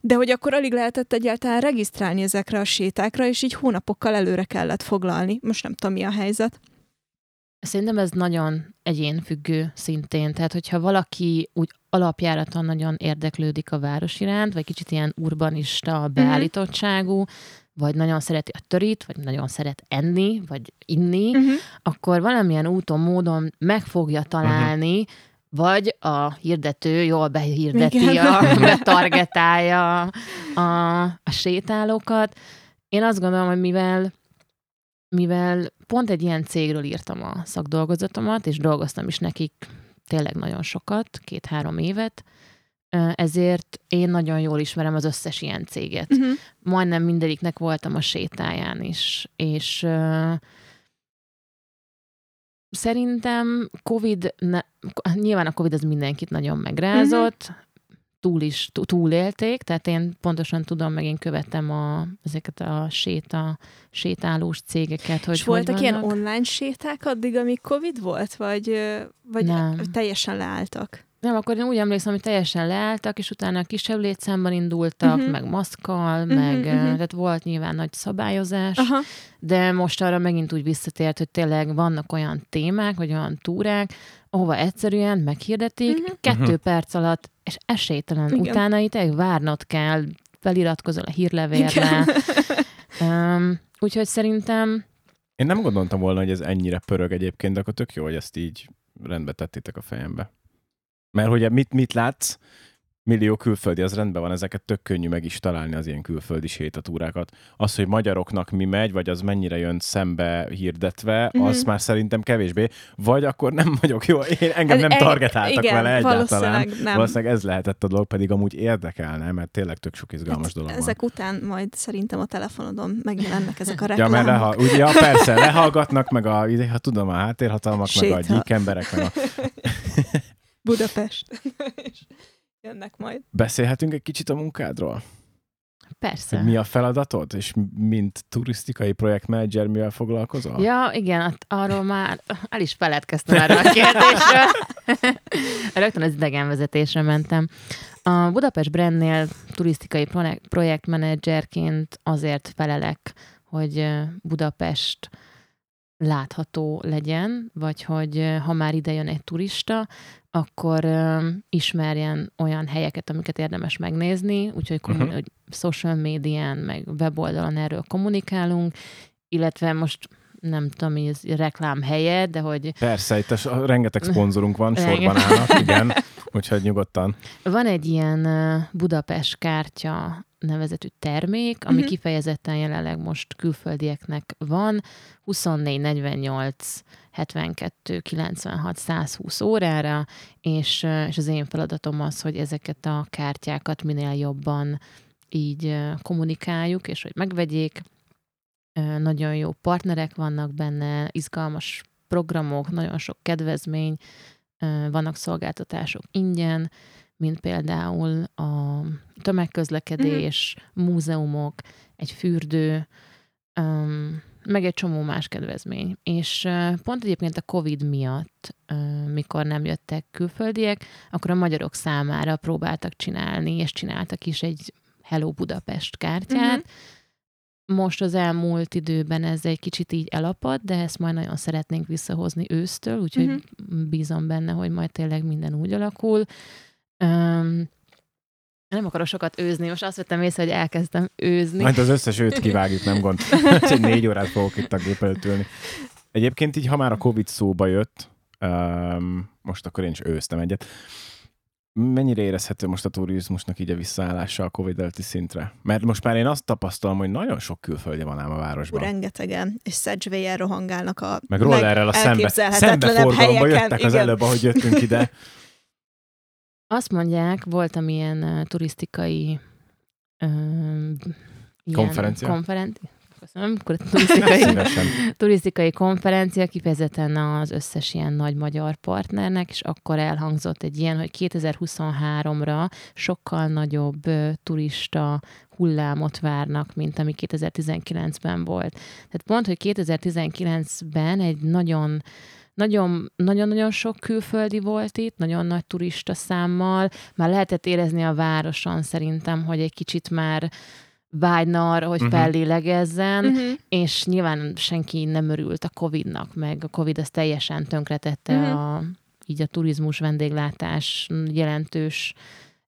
de hogy akkor alig lehetett egyáltalán regisztrálni ezekre a sétákra, és így hónapokkal előre kellett foglalni. Most nem tudom, mi a helyzet. Szerintem ez nagyon egyénfüggő szintén. Tehát, hogyha valaki úgy alapjáraton nagyon érdeklődik a város iránt, vagy kicsit ilyen urbanista beállítottságú, vagy nagyon szereti a törit, vagy nagyon szeret enni, vagy inni, Uh-huh. akkor valamilyen úton, módon meg fogja találni, vagy a hirdető jól behirdeti, Igen. a, betargetálja a, a sétálókat. Én azt gondolom, hogy mivel mivel pont egy ilyen cégről írtam a szakdolgozatomat, és dolgoztam is nekik tényleg nagyon sokat, két-három évet, ezért én nagyon jól ismerem az összes ilyen céget. Uh-huh. Majdnem mindegyiknek voltam a sétáján is, és szerintem Covid, ne, nyilván a Covid az mindenkit nagyon megrázott, túl is tú- túlélték, tehát én pontosan tudom, meg én követem a, ezeket a séta, sétálós cégeket, hogy És voltak hogy ilyen vannak. online séták addig, amíg Covid volt? Vagy, vagy Nem. teljesen leálltak? Nem, akkor én úgy emlékszem, hogy teljesen leálltak, és utána kisebb létszámban indultak, uh-huh. meg maszkkal, uh-huh, meg, uh-huh. tehát volt nyilván nagy szabályozás, Aha. de most arra megint úgy visszatért, hogy tényleg vannak olyan témák, vagy olyan túrák, ahova egyszerűen meghirdetik, uh-huh. kettő Mhm. perc alatt, és esélytelen. Igen. Utána itt várnod kell, feliratkozol a hírlevélre. Um, úgyhogy szerintem Én nem gondoltam volna, hogy ez ennyire pörög egyébként, de akkor tök jó, hogy ezt így rendbe tettétek a fejembe. Mert hogy mit, mit látsz, millió külföldi, az rendben van, ezeket tök könnyű meg is találni az ilyen külföldi sétatúrákat. Az, hogy magyaroknak mi megy, vagy az mennyire jön szembe hirdetve, Mhm. az már szerintem kevésbé. Vagy akkor nem vagyok jó, én engem Ez- nem targetáltak igen, vele egyáltalán. valószínűleg nem. Valószínűleg ez lehetett a dolog, pedig amúgy érdekelne, mert tényleg tök sok izgalmas dolog van. Hát Ezek után majd szerintem a telefonodon megjelennek ezek a Ja, reklámok. mert leha, ugye, ja, persze, lehallgatnak, meg a, ha tudom, a háttérhatalmak, meg a gyík emberek, meg a... Budapest. És Jönnek majd. Beszélhetünk egy kicsit a munkádról? persze. Mi a feladatod, és mint turisztikai projektmenedzser mivel foglalkozol? Ja, igen, arról már el is feledkeztem erről a kérdésről. Rögtön az idegenvezetésre mentem. A Budapest Brandnél turisztikai pro- projektmenedzserként azért felelek, hogy Budapest látható legyen, vagy hogy ha már ide jön egy turista, akkor ö, ismerjen olyan helyeket, amiket érdemes megnézni, úgyhogy kommun- Mhm. hogy social médián, meg weboldalon erről kommunikálunk, illetve most nem tudom, mi ez reklám helye, de hogy Persze, itt a, rengeteg szponzorunk van, sorban állnak, igen, úgyhogy nyugodtan. van egy ilyen Budapest kártya nevezetű termék, ami Mhm. kifejezetten jelenleg most külföldieknek van. 24-48 72, 96, 120 órára, és, és az én feladatom az, hogy ezeket a kártyákat minél jobban így kommunikáljuk, és hogy megvegyék. Nagyon jó partnerek vannak benne, izgalmas programok, nagyon sok kedvezmény, vannak szolgáltatások ingyen, mint például a tömegközlekedés, mm-hmm. múzeumok, egy fürdő, meg egy csomó más kedvezmény. És pont egyébként a COVID miatt, mikor nem jöttek külföldiek, akkor a magyarok számára próbáltak csinálni, és csináltak is egy Hello Budapest kártyát. Uh-huh. Most az elmúlt időben ez egy kicsit így elapad, de ezt majd nagyon szeretnénk visszahozni ősztől, úgyhogy uh-huh. bízom benne, hogy majd tényleg minden úgy alakul. Um, nem akarok sokat őzni, most azt vettem észre, hogy elkezdtem őzni. Majd az összes őt kivágjuk, nem gond. Egy négy órát fogok itt a gép előtt ülni. Egyébként így, ha már a Covid szóba jött, um, most akkor én is őztem egyet, mennyire érezhető most a turizmusnak így a visszaállása a Covid előtti szintre? Mert most már én azt tapasztalom, hogy nagyon sok külföldje van ám a városban. Rengetegen, és Szedzsvéjel rohangálnak a Meg rollerrel a szembe, szembe helyeken, jöttek igen. az előbb, ahogy jöttünk ide. Azt mondják, voltam ilyen uh, turisztikai uh, konferencia. Konferencia köszönöm, turisztikai, turisztikai konferencia kifejezetten az összes ilyen nagy magyar partnernek, és akkor elhangzott egy ilyen, hogy 2023-ra sokkal nagyobb turista hullámot várnak, mint ami 2019-ben volt. Tehát pont, hogy 2019-ben egy nagyon nagyon, nagyon-nagyon sok külföldi volt itt, nagyon nagy turista számmal. Már lehetett érezni a városon szerintem, hogy egy kicsit már vágyna arra, hogy uh-huh. fellélegezzen, uh-huh. és nyilván senki nem örült a Covid-nak, meg a Covid az teljesen tönkretette uh-huh. a, így a turizmus vendéglátás jelentős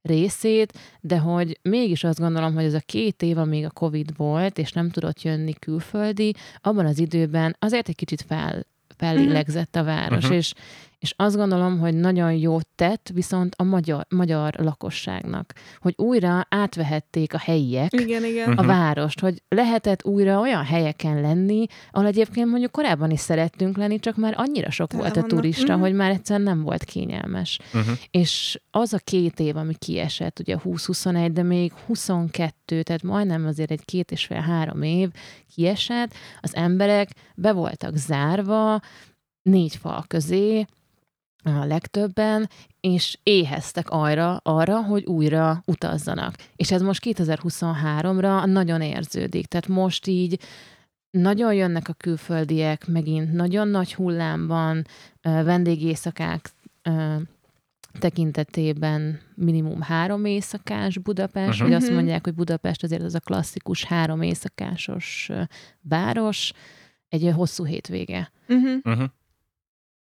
részét, de hogy mégis azt gondolom, hogy ez a két év, amíg a Covid volt, és nem tudott jönni külföldi, abban az időben azért egy kicsit fel, fellélegzett a város, uh-huh. és és azt gondolom, hogy nagyon jót tett viszont a magyar, magyar lakosságnak, hogy újra átvehették a helyiek igen, igen. a uh-huh. várost, hogy lehetett újra olyan helyeken lenni, ahol egyébként mondjuk korábban is szerettünk lenni, csak már annyira sok Tele volt a turista, uh-huh. hogy már egyszerűen nem volt kényelmes. Uh-huh. És az a két év, ami kiesett, ugye 20-21, de még 22, tehát majdnem azért egy két és fél három év kiesett, az emberek be voltak zárva, négy fal közé, a legtöbben, és éheztek arra, arra, hogy újra utazzanak. És ez most 2023-ra nagyon érződik. Tehát most így nagyon jönnek a külföldiek, megint nagyon nagy hullámban, vendégészakák tekintetében minimum három éjszakás Budapest, uh-huh. vagy azt mhm. mondják, hogy Budapest azért az a klasszikus három éjszakásos város, egy hosszú hétvége. Uh-huh. Uh-huh.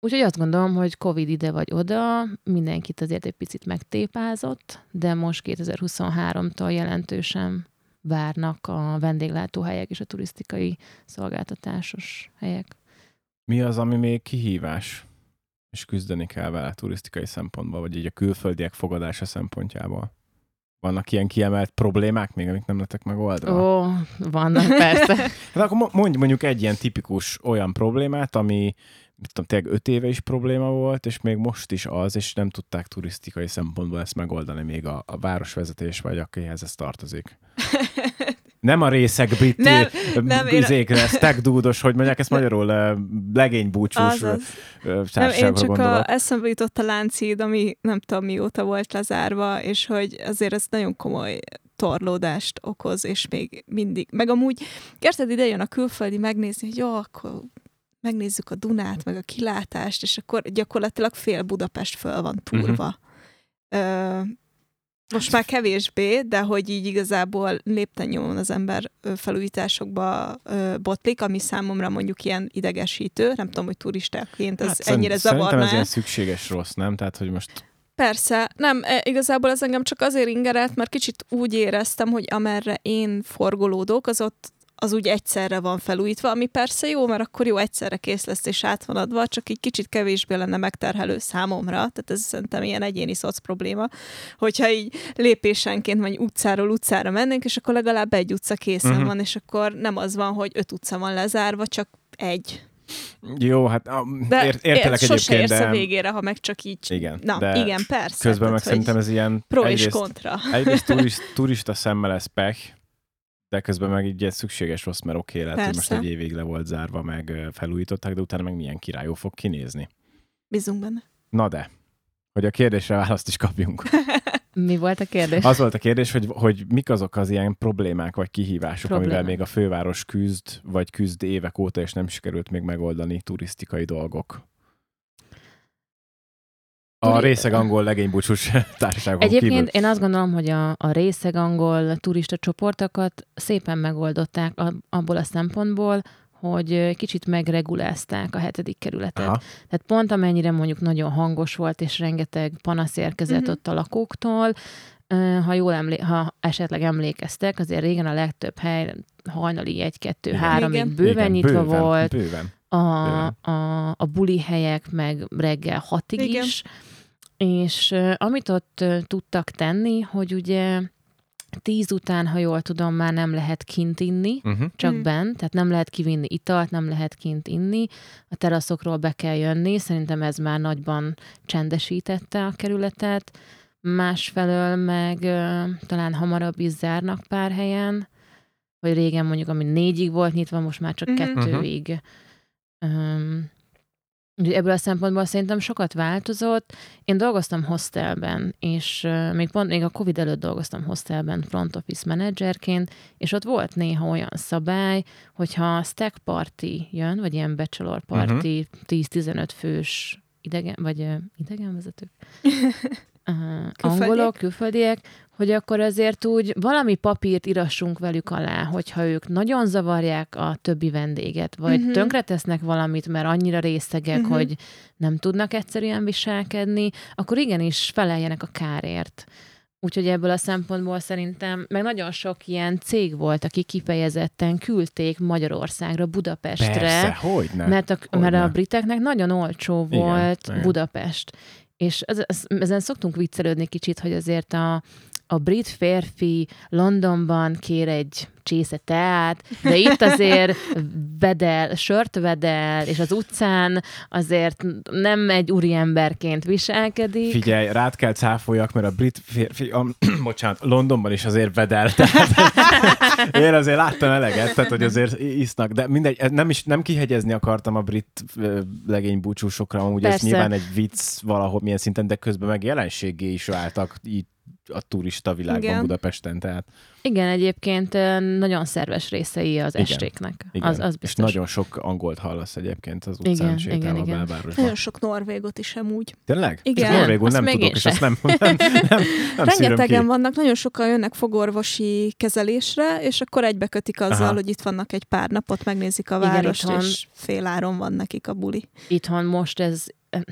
Úgyhogy azt gondolom, hogy Covid ide vagy oda, mindenkit azért egy picit megtépázott, de most 2023-tól jelentősen várnak a vendéglátóhelyek és a turisztikai szolgáltatásos helyek. Mi az, ami még kihívás, és küzdeni kell vele turisztikai szempontból, vagy így a külföldiek fogadása szempontjából? Vannak ilyen kiemelt problémák még, amik nem lettek megoldva? Ó, vannak persze. hát akkor mondj mondjuk egy ilyen tipikus olyan problémát, ami mit tudom, tényleg öt éve is probléma volt, és még most is az, és nem tudták turisztikai szempontból ezt megoldani még a, a városvezetés, vagy akihez ez tartozik. Nem a részek brit nem, nem, izékre, stack dúdos, hogy mondják ezt magyarul, legénybúcsús nem, én csak a, eszembe jutott a láncid, ami nem tudom mióta volt lezárva, és hogy azért ez nagyon komoly torlódást okoz, és még mindig. Meg amúgy kezded ide jön a külföldi megnézni, hogy jó, akkor megnézzük a Dunát, meg a kilátást, és akkor gyakorlatilag fél Budapest föl van túrva. Uh-huh. Ö, most már kevésbé, de hogy így igazából lépten az ember felújításokba botlik, ami számomra mondjuk ilyen idegesítő. Nem tudom, hogy turistáként ez hát ennyire zavarna. Szerintem ez ilyen szükséges rossz, nem? Tehát, hogy most Persze, nem, e, igazából ez engem csak azért ingerelt, mert kicsit úgy éreztem, hogy amerre én forgolódok, az ott az úgy egyszerre van felújítva, ami persze jó, mert akkor jó, egyszerre kész lesz és át van adva, csak egy kicsit kevésbé lenne megterhelő számomra, tehát ez szerintem ilyen egyéni szoc probléma, hogyha így lépésenként vagy utcáról utcára mennénk, és akkor legalább egy utca készen uh-huh. van, és akkor nem az van, hogy öt utca van lezárva, csak egy Jó, hát de ért, értelek ér, sose egyébként, érsz de... a végére, ha meg csak így... Igen, Na, de igen, persze. Közben meg szerintem ez ilyen... Pro és egyrészt, kontra. Egyrészt turist, turista szemmel ez pech, de közben meg így szükséges rossz, mert oké, lehet, hogy most egy évig le volt zárva, meg felújították, de utána meg milyen királyó fog kinézni. Bízunk benne. Na de, hogy a kérdésre választ is kapjunk. Mi volt a kérdés? Az volt a kérdés, hogy, hogy mik azok az ilyen problémák vagy kihívások, Problémák. amivel még a főváros küzd, vagy küzd évek óta, és nem sikerült még megoldani turisztikai dolgok. A részeg angol legénybúcsús társaságon Egyébként kívül. én azt gondolom, hogy a, a részeg angol turista csoportokat szépen megoldották abból a szempontból, hogy ö, kicsit megregulázták a hetedik kerületet. Aha. Tehát pont amennyire mondjuk nagyon hangos volt, és rengeteg panasz érkezett Mhm. ott a lakóktól, ö, ha jól emlé- ha esetleg emlékeztek, azért régen a legtöbb hely hajnali egy-kettő, Igen. háromig Igen. bőven Igen, nyitva bőven, volt, Bőven. a, Bőven. a, a buli helyek meg reggel hatig Igen. is, és amit ott tudtak tenni, hogy ugye tíz után, ha jól tudom, már nem lehet kint inni, Uh-huh. csak Mhm. bent, tehát nem lehet kivinni italt, nem lehet kint inni, a teraszokról be kell jönni, szerintem ez már nagyban csendesítette a kerületet, másfelől meg ö, talán hamarabb is zárnak pár helyen, vagy régen mondjuk, ami négyig volt nyitva, most már csak Mhm. kettőig. Um, ebből a szempontból szerintem sokat változott. Én dolgoztam hostelben, és még pont még a Covid előtt dolgoztam hostelben front office menedzserként, és ott volt néha olyan szabály, hogyha stack party jön, vagy ilyen bachelor party, uh-huh. 10-15 fős idegen, vagy idegenvezetők, uh, angolok, külföldiek, hogy akkor azért úgy valami papírt írassunk velük alá, hogyha ők nagyon zavarják a többi vendéget, vagy uh-huh. tönkretesznek valamit, mert annyira részegek, uh-huh. hogy nem tudnak egyszerűen viselkedni, akkor igenis feleljenek a kárért. Úgyhogy ebből a szempontból szerintem, meg nagyon sok ilyen cég volt, aki kifejezetten küldték Magyarországra, Budapestre, Persze, hogy ne. mert a, Hogyne. mert a briteknek nagyon olcsó Igen, volt igen. Budapest. És ez, ez, ezen szoktunk viccelődni kicsit, hogy azért a, a brit férfi Londonban kér egy csésze teát, de itt azért vedel, sört vedel, és az utcán azért nem egy úriemberként viselkedik. Figyelj, rád kell cáfoljak, mert a brit férfi, a, bocsánat, Londonban is azért vedel. Tehát én azért láttam eleget, tehát hogy azért isznak, de mindegy, ez nem is nem kihegyezni akartam a brit ö, legénybúcsúsokra, amúgy ez Persze. nyilván egy vicc valahol milyen szinten, de közben meg jelenségé is váltak így a turista világban Igen. Budapesten, tehát Igen, egyébként nagyon szerves részei az Igen. estéknek. igen. Az, az és biztos. nagyon sok angolt hallasz egyébként az utcán Igen, sétálva igen, a igen. belvárosban. Nagyon sok norvégot is amúgy. Tényleg? Igen. Csak norvégul Azt nem még tudok, és se. azt nem, nem, nem, nem ki. Rengetegen vannak, nagyon sokan jönnek fogorvosi kezelésre, és akkor egybekötik azzal, Aha. hogy itt vannak egy pár napot, megnézik a Igen, várost, itthon- és féláron van nekik a buli. itthon most ez,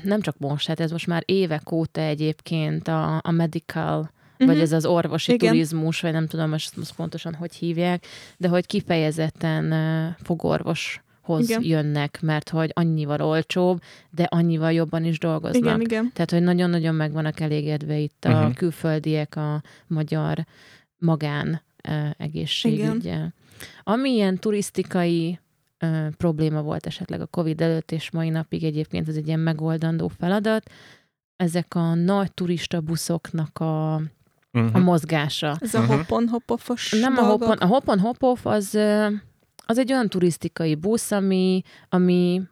nem csak most, hát ez most már évek óta egyébként a, a medical, Mhm. vagy ez az orvosi Igen. turizmus, vagy nem tudom most, most pontosan hogy hívják, de hogy kifejezetten uh, fogorvoshoz Igen. jönnek, mert hogy annyival olcsóbb, de annyival jobban is dolgoznak. Igen, igen. Tehát, hogy nagyon-nagyon meg vannak elégedve itt a Mhm. uh-huh. külföldiek a magyar magán uh, egészségügyel. Ami ilyen turisztikai probléma volt esetleg a Covid előtt, és mai napig egyébként ez egy ilyen megoldandó feladat, ezek a nagy turista buszoknak a, a Uh-huh. mozgása. Ez a Mhm. hoppon hoppofos Nem a dolgok. Hopon, a Hopon Hopoff az, ö, az egy olyan turisztikai busz, ami, ami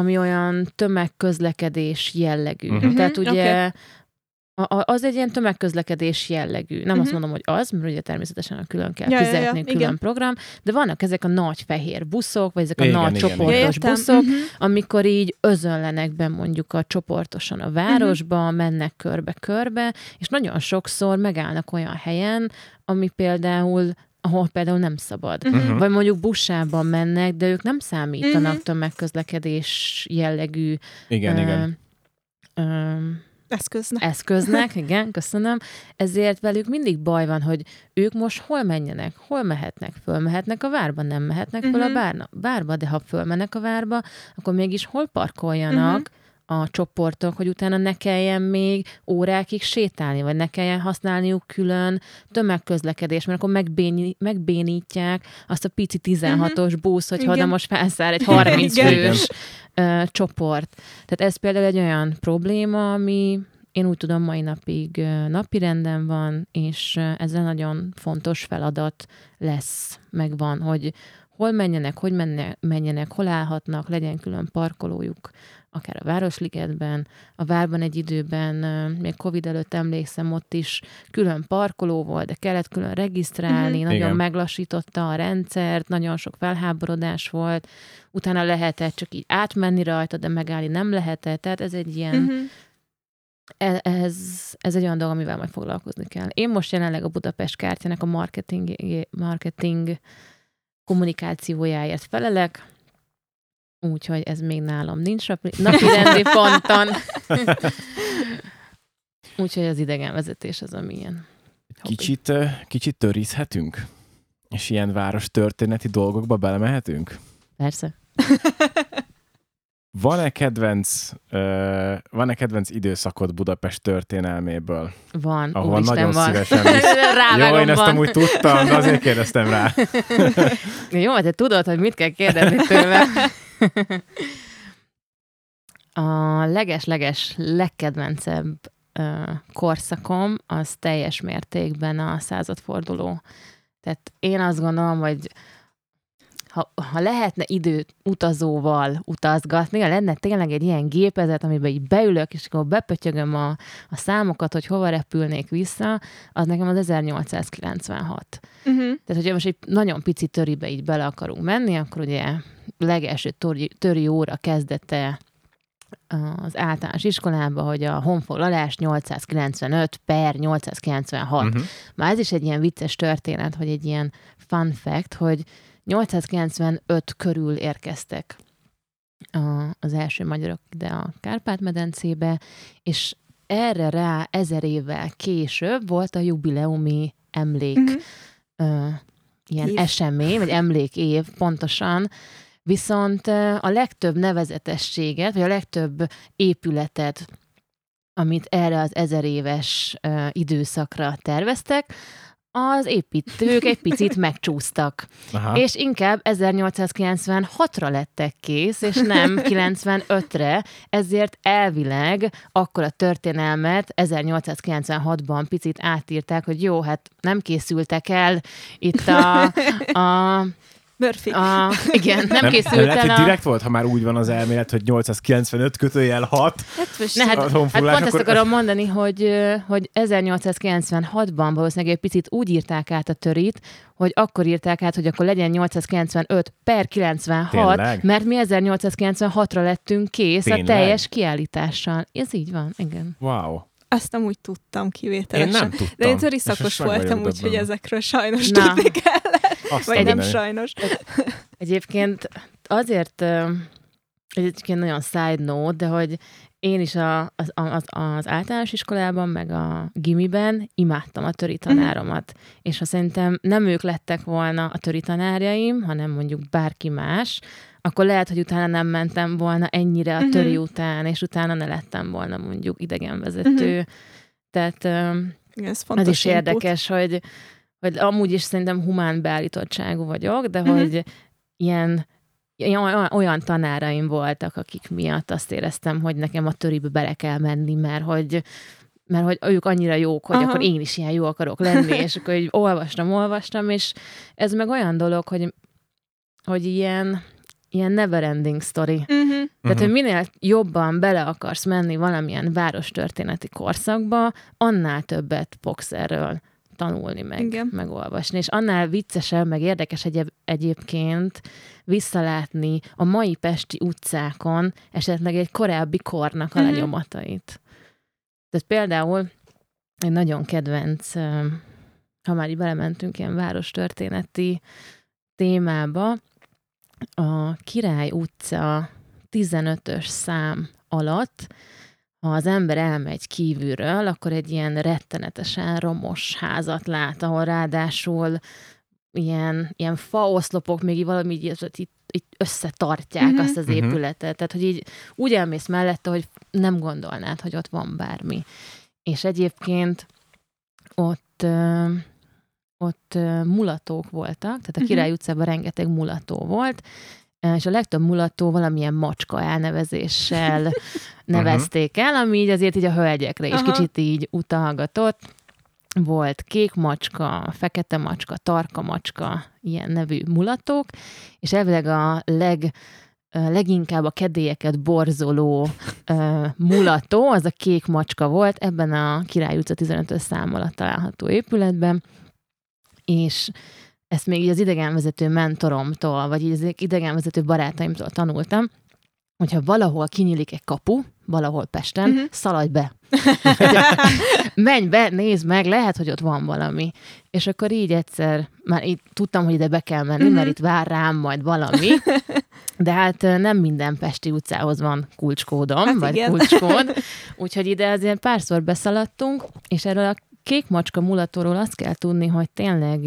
ami olyan tömegközlekedés jellegű. Mhm. Uh-huh. Tehát Mhm, ugye oké. A, a, az egy ilyen tömegközlekedés jellegű. Nem uh-huh. azt Mhm. mondom, hogy az, mert ugye természetesen külön kell Ja, ja, ja, fizetni, külön igen. program, de vannak ezek a nagy fehér buszok, vagy ezek a Igen, nagy igen, csoportos igen. Ja, buszok, Mhm. amikor így özönlenek be mondjuk a csoportosan a városba, mennek körbe-körbe, és nagyon sokszor megállnak olyan helyen, ami például ahol például nem szabad. Mhm. Vagy mondjuk buszában mennek, de ők nem számítanak Mhm. tömegközlekedés jellegű Igen, ö, igen. ö, Eszköznek. eszköznek, igen, köszönöm. Ezért velük mindig baj van, hogy ők most hol menjenek, hol mehetnek, fölmehetnek a várba, nem mehetnek föl a Mhm. bárna, várba, de ha fölmennek a várba, akkor mégis hol parkoljanak, Mhm. A csoportok, hogy utána ne kelljen még órákig sétálni, vagy ne kelljen használniuk külön tömegközlekedés, mert akkor megbéni, megbénítják azt a pici 16-os busz, hogy ha most felszáll egy 30 Igen. fős csoport. Tehát ez például egy olyan probléma, ami én úgy tudom, mai napig ö, napirenden van, és ez egy nagyon fontos feladat lesz, megvan, hogy hol menjenek, hogy menne, menjenek, hol állhatnak, legyen külön parkolójuk, akár a Városligetben. A Várban egy időben, még Covid előtt emlékszem, ott is külön parkoló volt, de kellett külön regisztrálni, Mhm. nagyon Igen. meglassította a rendszert, nagyon sok felháborodás volt, utána lehetett csak így átmenni rajta, de megállni nem lehetett, tehát ez egy ilyen. E- ez, ez egy olyan dolog, amivel majd foglalkozni kell. Én most jelenleg a Budapest kártyának a marketing, marketing kommunikációjáért felelek, úgyhogy ez még nálam nincs napi, rendi ponton. úgyhogy az idegenvezetés az, ami ilyen. hobbi. Kicsit, kicsit törizhetünk? És ilyen város történeti dolgokba belemehetünk? Persze. Van-e kedvenc, ö, van-e kedvenc időszakod Budapest történelméből? Van. Ahol Úristen, nagyon van. szívesen visz. Jó, én ezt van. amúgy tudtam, de azért kérdeztem rá. Jó, te tudod, hogy mit kell kérdezni tőle. A leges-leges legkedvencebb ö, korszakom az teljes mértékben a századforduló. Tehát én azt gondolom, hogy ha, ha lehetne időt utazóval utazgatni, ha lenne tényleg egy ilyen gépezet, amiben így beülök, és akkor bepötyögöm a, a számokat, hogy hova repülnék vissza, az nekem az 1896. Uh-huh. Tehát, hogyha most egy nagyon pici töribe így bele akarunk menni, akkor ugye legelső töri, töri óra kezdete az általános iskolába, hogy a honfoglalás 895 per 896. Uh-huh. Már ez is egy ilyen vicces történet, hogy egy ilyen fun fact, hogy 895 körül érkeztek a, az első magyarok ide a Kárpát-medencébe, és erre rá ezer évvel később volt a jubileumi emlék Uh-huh. ö, ilyen Év. esemény, vagy emlékév pontosan, viszont a legtöbb nevezetességet, vagy a legtöbb épületet, amit erre az ezer éves ö, időszakra terveztek, az építők egy picit megcsúsztak. Aha. És inkább 1896-ra lettek kész, és nem 95-re, ezért elvileg akkor a történelmet 1896-ban picit átírták, hogy jó, hát nem készültek el itt a, a, Murphy. a igen, nem, nem, készült lehet, el hogy a... direkt volt, ha már úgy van az elmélet, hogy 895 kötőjel 6. Hát most Ne, hát, hát pont ezt akkor- akarom mondani, hogy, hogy 1896-ban valószínűleg egy picit úgy írták át a törit, hogy akkor írták át, hogy akkor legyen 895 per 96, Tényleg? mert mi 1896-ra lettünk kész Tényleg? a teljes kiállítással. Ez így van, igen. Wow. Azt amúgy tudtam Én kivételesen. nem tudtam. De én töri szakos voltam, úgyhogy ezekről sajnos Na. tudni kell. Azt Vagy nem sajnos. Egyébként azért, egyébként nagyon side note, de hogy én is a, az, az, az általános iskolában, meg a gimiben imádtam a töri tanáromat. És ha szerintem nem ők lettek volna a töri tanárjaim, hanem mondjuk bárki más, akkor lehet, hogy utána nem mentem volna ennyire a Mhm. töri után, és utána ne lettem volna mondjuk idegenvezető. Tehát ö, Igen, Ez az fontos is input. érdekes, hogy, hogy amúgy is szerintem humán beállítottságú vagyok, de Mhm. hogy ilyen, ilyen olyan, tanáraim voltak, akik miatt azt éreztem, hogy nekem a töribe bele kell menni, mert hogy mert hogy ők annyira jók, hogy Aha. akkor én is ilyen jó akarok lenni, és akkor így olvastam, olvastam, és ez meg olyan dolog, hogy, hogy ilyen, ilyen never ending story. Uh-huh. Tehát, Mhm. hogy minél jobban bele akarsz menni valamilyen várostörténeti korszakba, annál többet fogsz erről tanulni, meg, Igen. megolvasni. És annál viccesebb, meg érdekes egyéb, egyébként visszalátni a mai pesti utcákon esetleg egy korábbi kornak a Mhm. lenyomatait. Tehát például egy nagyon kedvenc, ha már így belementünk ilyen várostörténeti témába, a Király utca 15-ös szám alatt, ha az ember elmegy kívülről, akkor egy ilyen rettenetesen romos házat lát, ahol ráadásul ilyen, ilyen faoszlopok, még valami így, így, így összetartják Mhm. azt az Mhm. épületet. Tehát, hogy így úgy elmész mellette, hogy nem gondolnád, hogy ott van bármi. És egyébként ott, ott mulatók voltak, tehát a Mhm. Király utcában rengeteg mulató volt, és a legtöbb mulató valamilyen macska elnevezéssel nevezték el, ami így azért így a hölgyekre is Aha. kicsit így utalgatott. Volt kék macska, fekete macska, tarka macska, ilyen nevű mulatók, és elvileg a leg, leginkább a kedélyeket borzoló uh, mulató, az a kék macska volt ebben a Király utca 15-ös szám alatt található épületben, és ezt még így az idegenvezető mentoromtól, vagy így az idegenvezető barátaimtól tanultam, hogyha valahol kinyílik egy kapu, valahol Pesten, uh-huh. szaladj be. Menj be, nézd meg, lehet, hogy ott van valami. És akkor így egyszer, már így tudtam, hogy ide be kell menni, uh-huh. mert itt vár rám majd valami, de hát nem minden Pesti utcához van kulcskódom, Hát vagy igen. kulcskód, úgyhogy ide azért párszor beszaladtunk, és erről a kék macska mulatóról azt kell tudni, hogy tényleg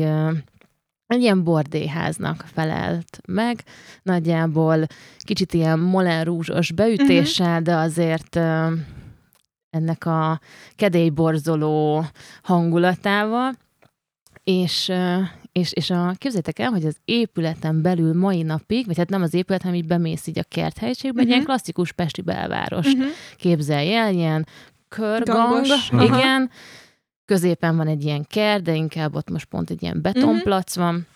egy ilyen bordéháznak felelt meg, nagyjából kicsit ilyen molen rúzsos beütéssel, de azért ennek a kedélyborzoló hangulatával, és, és, és a, képzeljétek el, hogy az épületen belül mai napig, vagy hát nem az épület, hanem így bemész így a kerthelyiségbe, egy Mhm. ilyen klasszikus pesti belváros Mhm. képzelj el, ilyen körgang, Gangos. Aha. Középen van egy ilyen kert, de inkább ott most pont egy ilyen betonplac van,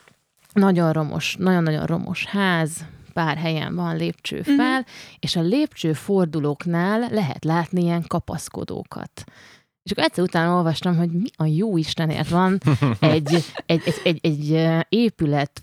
nagyon romos, nagyon-nagyon romos ház, pár helyen van lépcső Mhm. fel, és a lépcső fordulóknál lehet látni ilyen kapaszkodókat. És akkor egyszer utána olvastam, hogy mi a jó Istenért van egy, egy, egy, egy, egy épület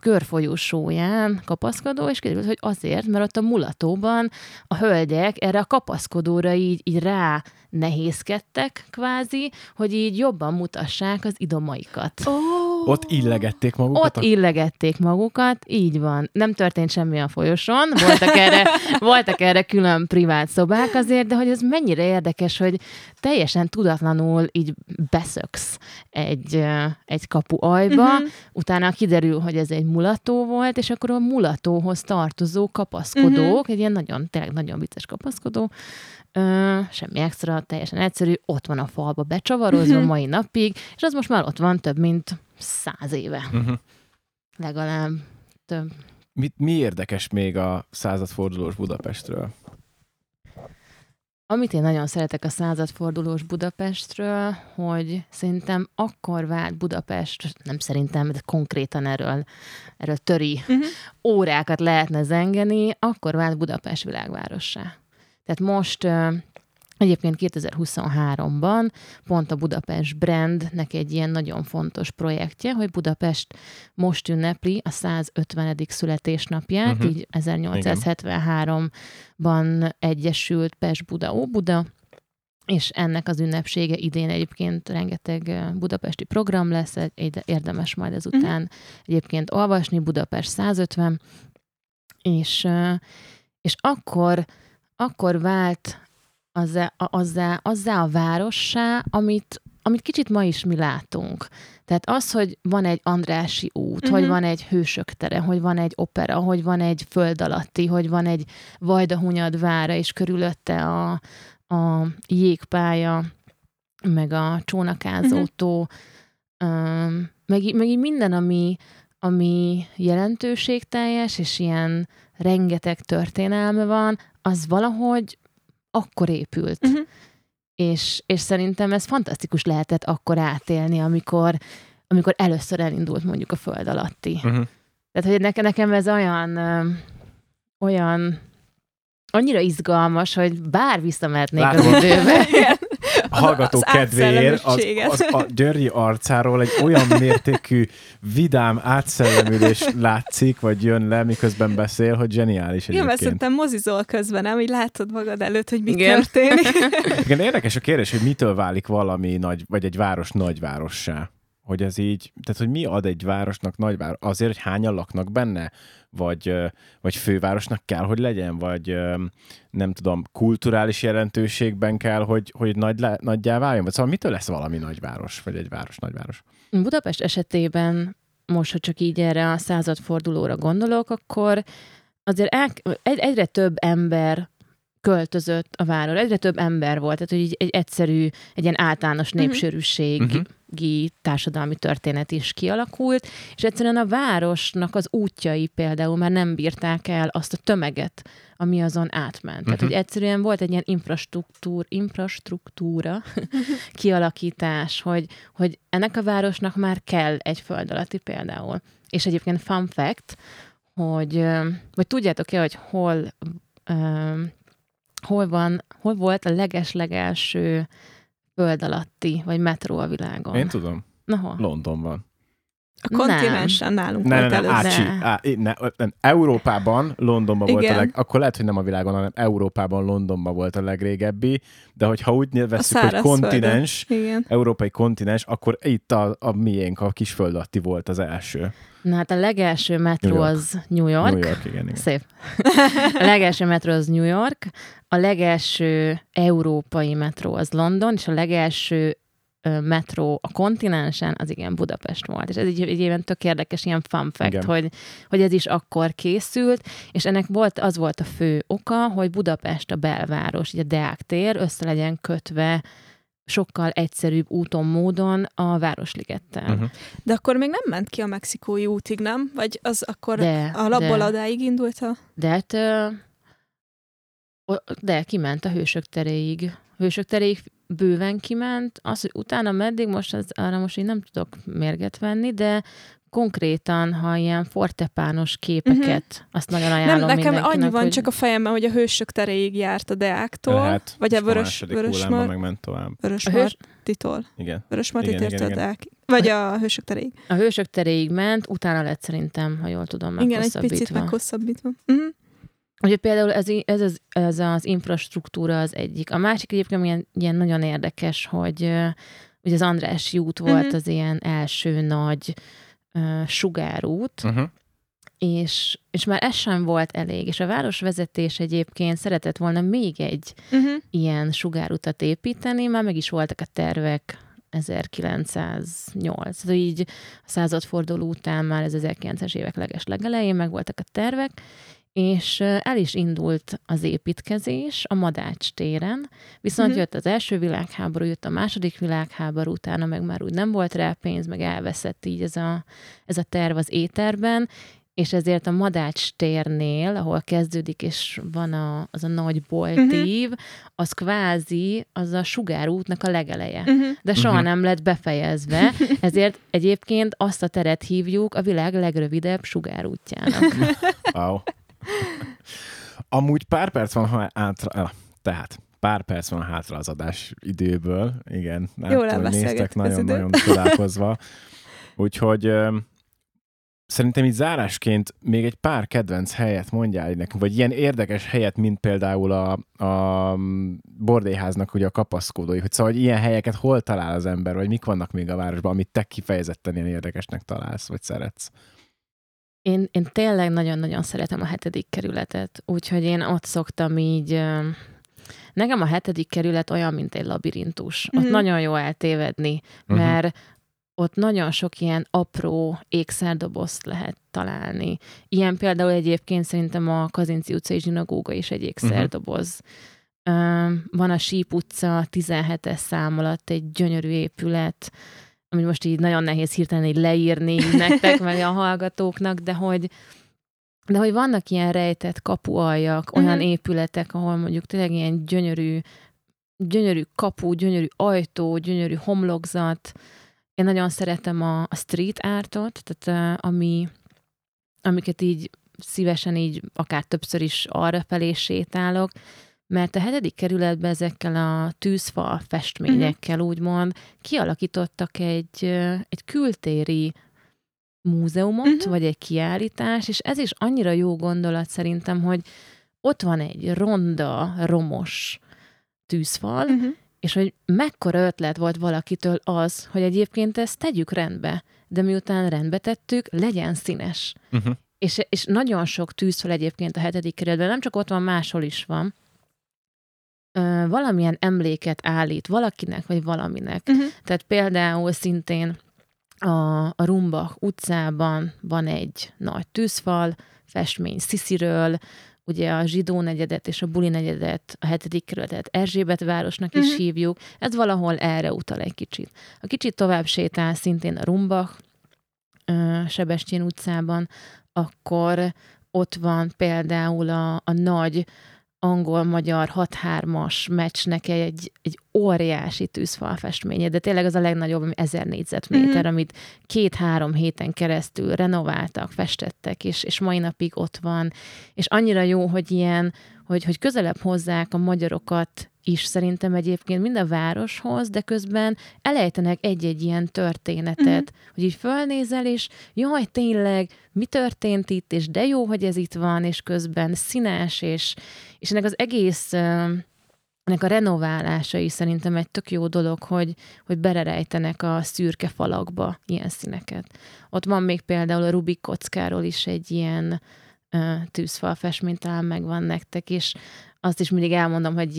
körfolyósóján kapaszkodó, és kiderült, hogy azért, mert ott a mulatóban a hölgyek erre a kapaszkodóra így, így rá nehézkedtek kvázi, hogy így jobban mutassák az idomaikat. Ó, Ott illegették magukat? Ott illegették magukat, így van. Nem történt semmi a folyosón, voltak erre, voltak erre külön privát szobák azért, de hogy ez mennyire érdekes, hogy teljesen tudatlanul így beszöksz egy, egy kapu ajba, uh-huh. utána kiderül, hogy ez egy mulató volt, és akkor a mulatóhoz tartozó kapaszkodók, uh-huh. egy ilyen nagyon, tényleg nagyon vicces kapaszkodó, Ö, semmi extra, teljesen egyszerű, ott van a falba becsavarozva Mhm. mai napig, és az most már ott van több mint száz éve. Uh-huh. Legalább több. Mi, mi érdekes még a századfordulós Budapestről? Amit én nagyon szeretek a századfordulós Budapestről, hogy szerintem akkor vált Budapest, nem szerintem, de konkrétan erről, erről töri Mhm. órákat lehetne zengeni, akkor vált Budapest világvárossá. Tehát most egyébként 2023-ban pont a Budapest brandnek egy ilyen nagyon fontos projektje, hogy Budapest most ünnepli a 150. születésnapját, Mhm. így 1873-ban egyesült Pest-Buda, Óbuda, és ennek az ünnepsége idén egyébként rengeteg budapesti program lesz, érdemes majd ezután egyébként olvasni, Budapest 150, és, és akkor, akkor vált azzá, a- azzá, azzá a várossá, amit, amit kicsit ma is mi látunk. Tehát az, hogy van egy Andrási út, Mhm. hogy van egy hősök tere, hogy van egy opera, hogy van egy föld alatti, hogy van egy Vajdahunyad vára, és körülötte a, a jégpálya, meg a csónakázótó, um, meg, meg így minden, ami, ami jelentőségteljes, és ilyen rengeteg történelme van, az valahogy akkor épült. Mhm. És, és szerintem ez fantasztikus lehetett akkor átélni, amikor, amikor először elindult mondjuk a föld alatti. Uh-huh. Tehát, hogy nekem, nekem ez olyan, olyan annyira izgalmas, hogy bár visszamehetnék az Látod? időbe. A hallgató Az kedvéért az, az a Györgyi arcáról egy olyan mértékű vidám átszellemülés látszik, vagy jön le, miközben beszél, hogy zseniális egyébként. szerintem mozizol közben, nem? Így látod magad előtt, hogy mi Igen. történik. Igen, érdekes a kérdés, hogy mitől válik valami nagy, vagy egy város nagyvárossá. Hogy ez így, tehát hogy mi ad egy városnak nagyváros? Azért, hogy hányan laknak benne? Vagy, vagy fővárosnak kell, hogy legyen? Vagy nem tudom, kulturális jelentőségben kell, hogy, hogy nagy, nagyjá váljon? Vagy szóval mitől lesz valami nagyváros? Vagy egy város nagyváros? Budapest esetében most, hogy csak így erre a századfordulóra gondolok, akkor azért el, egy, egyre több ember költözött a város, egyre több ember volt, tehát hogy így egy egyszerű, egy ilyen általános Mhm. népsűrűségi Mhm. társadalmi történet is kialakult, és egyszerűen a városnak az útjai például már nem bírták el azt a tömeget, ami azon átment. Tehát, Mhm. hogy egyszerűen volt egy ilyen infrastruktúr, infrastruktúra kialakítás, hogy, hogy ennek a városnak már kell egy föld alatti például. És egyébként fun fact, hogy, hogy tudjátok-e, hogy hol, hol van, hol volt a leges-legelső föld alatti, vagy metró a világon? Én tudom. Na hol? Londonban. A kontinensen nálunk Ne, ne, volt ne, először. ácsi, Ne. á, ne, nem, Európában, Londonban volt a Igen. leg, akkor lehet, hogy nem a világon, hanem Európában, Londonban volt a legrégebbi, de hogyha úgy veszük, hogy kontinens, Igen. európai kontinens, akkor itt a, a miénk, a kisföld alatti volt az első. Na hát a legelső metró New York. az New York. New York, igen, igen. Szép. A legelső metró az New York, a legelső európai metró az London, és a legelső metró a kontinensen az igen Budapest volt. És ez egy, egy ilyen tök érdekes ilyen fun fact, Igen. hogy, hogy ez is akkor készült, és ennek volt, az volt a fő oka, hogy Budapest a belváros, így a Deák tér össze legyen kötve sokkal egyszerűbb úton, módon a Városligettel. Uh-huh. De akkor még nem ment ki a mexikói útig, nem? Vagy az akkor De, a labból de. odáig indult a... De hát, de kiment a hősök teréig. Hősök teréig bőven kiment. Az, hogy utána meddig, most az, arra most én nem tudok mérget venni, de konkrétan, ha ilyen fortepános képeket, uh-huh. azt nagyon ajánlom Nem, nekem annyi van hogy csak a fejemben, hogy a hősök teréig járt a Deáktól, Lehet, vagy a vörös, második vörös, mar, megment tovább. vörös A hős- Martitól. Igen. Vörös Martit Igen, igen, érte a. Deák. Vagy a hősök teréig. a hősök teréig ment, utána lett szerintem, ha jól tudom, Igen, egy meghosszabbítva. picit meghosszabbítva. Uh-huh. Ugye például ez, ez, az, ez az infrastruktúra az egyik. A másik egyébként ilyen, ilyen nagyon érdekes, hogy ugye az Andrássy út volt Mhm. az ilyen első nagy uh, sugárút, Uh-huh. és, és már ez sem volt elég, és a városvezetés egyébként szeretett volna még egy Uh-huh. ilyen sugárutat építeni, már meg is voltak a tervek 1908. Tehát így a századforduló után már az 1900-es évek leges legelején meg voltak a tervek, és el is indult az építkezés a Madács téren, viszont Mhm. jött az első világháború, jött a második világháború, utána meg már úgy nem volt rá pénz, meg elveszett így ez a, ez a terv az éterben, és ezért a Madács térnél, ahol kezdődik, és van a, az a nagy boltív, az kvázi az a sugárútnak a legeleje. Uh-huh. De soha Mhm. nem lett befejezve, ezért egyébként azt a teret hívjuk a világ legrövidebb sugárútjának. Wow. Amúgy pár perc van ha hátra, ah, tehát pár perc van hátra az adás időből, igen. Nem Jól tudom, hogy néztek nagyon-nagyon csodálkozva. Úgyhogy szerintem így zárásként még egy pár kedvenc helyet mondjál nekünk, vagy ilyen érdekes helyet, mint például a, a bordélyháznak ugye a kapaszkodói, hogy szóval hogy ilyen helyeket hol talál az ember, vagy mik vannak még a városban, amit te kifejezetten ilyen érdekesnek találsz, vagy szeretsz. Én, én tényleg nagyon-nagyon szeretem a hetedik kerületet, úgyhogy én ott szoktam így... Nekem a hetedik kerület olyan, mint egy labirintus. Ott Mhm. nagyon jó eltévedni, Mhm. mert ott nagyon sok ilyen apró ékszerdobozt lehet találni. Ilyen például egyébként szerintem a Kazinci utcai zsinagóga is egy ékszerdoboz. Uh-huh. Van a Síp utca 17-es szám alatt egy gyönyörű épület, amit most így nagyon nehéz hirtelen így leírni így nektek, meg a hallgatóknak, de hogy de hogy vannak ilyen rejtett kapualjak, olyan Mhm. épületek, ahol mondjuk tényleg ilyen gyönyörű, gyönyörű kapu, gyönyörű ajtó, gyönyörű homlokzat. Én nagyon szeretem a, a street artot, tehát ami, amiket így szívesen így akár többször is arra felé sétálok, mert a hetedik kerületben ezekkel a tűzfal festményekkel Mhm. úgymond kialakítottak egy, egy kültéri múzeumot, uh-huh. vagy egy kiállítás, és ez is annyira jó gondolat szerintem, hogy ott van egy ronda, romos tűzfal, uh-huh. Uh-huh. és hogy mekkora ötlet volt valakitől az, hogy egyébként ezt tegyük rendbe, de miután rendbe tettük, legyen színes. Uh-huh. És, és nagyon sok tűzfal egyébként a hetedik kerületben, nem csak ott van, máshol is van. Ö, valamilyen emléket állít valakinek, vagy valaminek. Uh-huh. Tehát például szintén a, a Rumbach utcában van egy nagy tűzfal, festmény Szisziről, ugye a zsidó negyedet és a buli negyedet, a hetedik kerületet Erzsébet városnak is uh-huh. hívjuk, ez valahol erre utal egy kicsit. A kicsit tovább sétál szintén a Rumbach, Sebestyén utcában, akkor ott van például a, a nagy angol-magyar 6-3-as meccsnek egy, egy óriási tűzfal festménye, de tényleg az a legnagyobb, ami 1000 négyzetméter, mm-hmm. amit két-három héten keresztül renováltak, festettek, és, és mai napig ott van, és annyira jó, hogy ilyen, hogy, hogy közelebb hozzák a magyarokat is szerintem egyébként mind a városhoz, de közben elejtenek egy-egy ilyen történetet, mm-hmm. hogy így fölnézel, és jaj, tényleg, mi történt itt, és de jó, hogy ez itt van, és közben színes, és, és ennek az egész ennek a renoválása is szerintem egy tök jó dolog, hogy, hogy bererejtenek a szürke falakba ilyen színeket. Ott van még például a Rubik kockáról is egy ilyen uh, tűzfal festmény, talán megvan nektek, és azt is mindig elmondom, hogy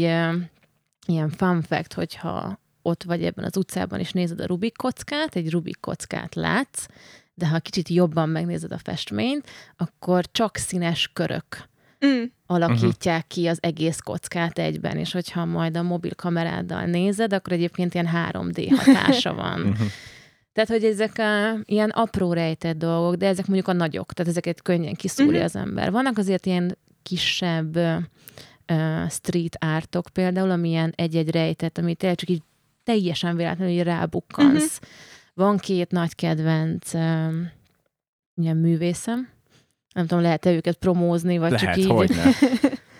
ilyen fun fact, hogyha ott vagy ebben az utcában, és nézed a Rubik kockát, egy Rubik kockát látsz, de ha kicsit jobban megnézed a festményt, akkor csak színes körök mm. alakítják uh-huh. ki az egész kockát egyben, és hogyha majd a mobil kameráddal nézed, akkor egyébként ilyen 3D hatása van. uh-huh. Tehát, hogy ezek a, ilyen apró rejtett dolgok, de ezek mondjuk a nagyok, tehát ezeket könnyen kiszúrja uh-huh. az ember. Vannak azért ilyen kisebb uh, street ártok például, amilyen egy-egy rejtett, amit tényleg csak így teljesen véletlenül rábukkansz. Uh-huh. Van két nagy kedvenc uh, ilyen művészem, nem tudom, lehet-e őket promózni, vagy lehet, csak így. Hogyne.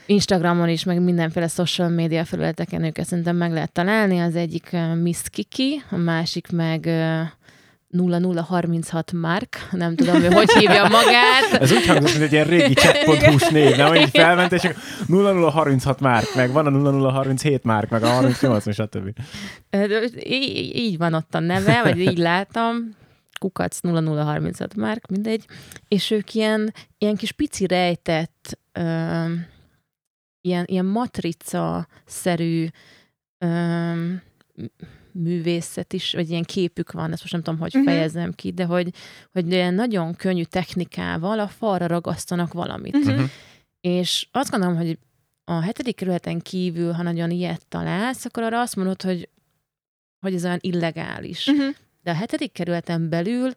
Instagramon is, meg mindenféle social media felületeken őket szerintem meg lehet találni. Az egyik uh, Miss Kiki, a másik meg uh, 0036 Mark, nem tudom, ő hogy hívja magát. Ez úgy hangzik, mint egy ilyen régi chat.hu-s név, nem? Hogy felment, és 0036 Mark, meg van a 0037 Mark, meg a 38, stb. Így, így van ott a neve, vagy így látom kukac 0036 márk, mindegy, és ők ilyen, ilyen kis pici rejtett, ö, ilyen, ilyen matrica-szerű ö, művészet is, vagy ilyen képük van, ezt most nem tudom, hogy uh-huh. fejezem ki, de hogy, hogy ilyen nagyon könnyű technikával a falra ragasztanak valamit. Uh-huh. És azt gondolom, hogy a hetedik kerületen kívül, ha nagyon ilyet találsz, akkor arra azt mondod, hogy, hogy ez olyan illegális. Uh-huh de a hetedik kerületen belül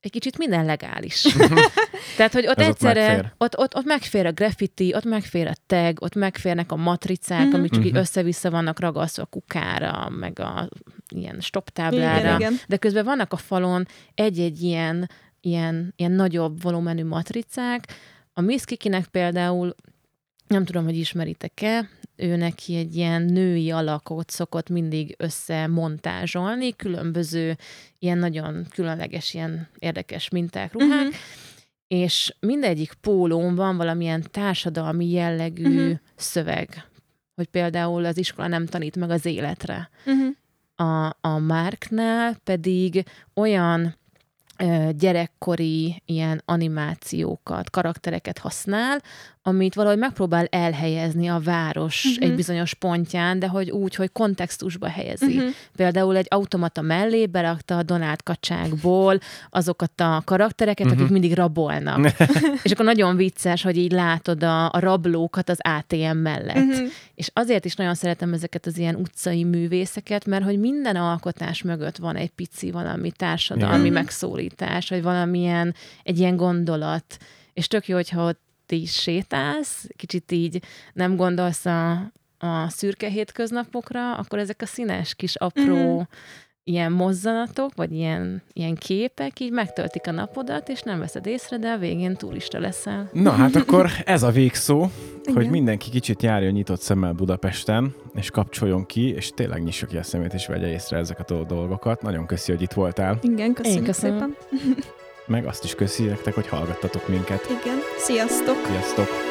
egy kicsit minden legális. Tehát, hogy ott Ez egyszerre, ott, ott, ott, ott megfér a graffiti, ott megfér a tag, ott megférnek a matricák, mm-hmm. amik csak mm-hmm. össze-vissza vannak ragasztva a kukára, meg a ilyen stop táblára, igen, igen. de közben vannak a falon egy-egy ilyen, ilyen, ilyen nagyobb volumenű matricák. A Miss Kikinek például nem tudom, hogy ismeritek-e, ő neki egy ilyen női alakot szokott mindig összemontázsolni, különböző ilyen nagyon különleges, ilyen érdekes minták, ruhák, uh-huh. és mindegyik pólón van valamilyen társadalmi jellegű uh-huh. szöveg, hogy például az iskola nem tanít meg az életre. Uh-huh. A, a Márknál pedig olyan gyerekkori ilyen animációkat, karaktereket használ, amit valahogy megpróbál elhelyezni a város uh-huh. egy bizonyos pontján, de hogy úgy, hogy kontextusba helyezi. Uh-huh. Például egy automata mellé berakta a Donát kacsákból azokat a karaktereket, uh-huh. akik mindig rabolnak. és akkor nagyon vicces, hogy így látod a, a rablókat az ATM mellett. Uh-huh. És azért is nagyon szeretem ezeket az ilyen utcai művészeket, mert hogy minden alkotás mögött van egy pici valami társadalmi uh-huh. megszólítás, vagy valamilyen egy ilyen gondolat. És tök jó, hogyha ott is sétálsz, kicsit így nem gondolsz a, a szürke hétköznapokra, akkor ezek a színes kis apró mm-hmm. ilyen mozzanatok, vagy ilyen, ilyen képek így megtöltik a napodat, és nem veszed észre, de a végén turista leszel. Na hát akkor ez a végszó, Igen. hogy mindenki kicsit járjon nyitott szemmel Budapesten, és kapcsoljon ki, és tényleg nyissa ki a szemét, és vegye észre ezeket a dolgokat. Nagyon köszi, hogy itt voltál. Igen, köszönjük Én köszönöm. szépen meg azt is köszi nektek, hogy hallgattatok minket. Igen, sziasztok! Sziasztok!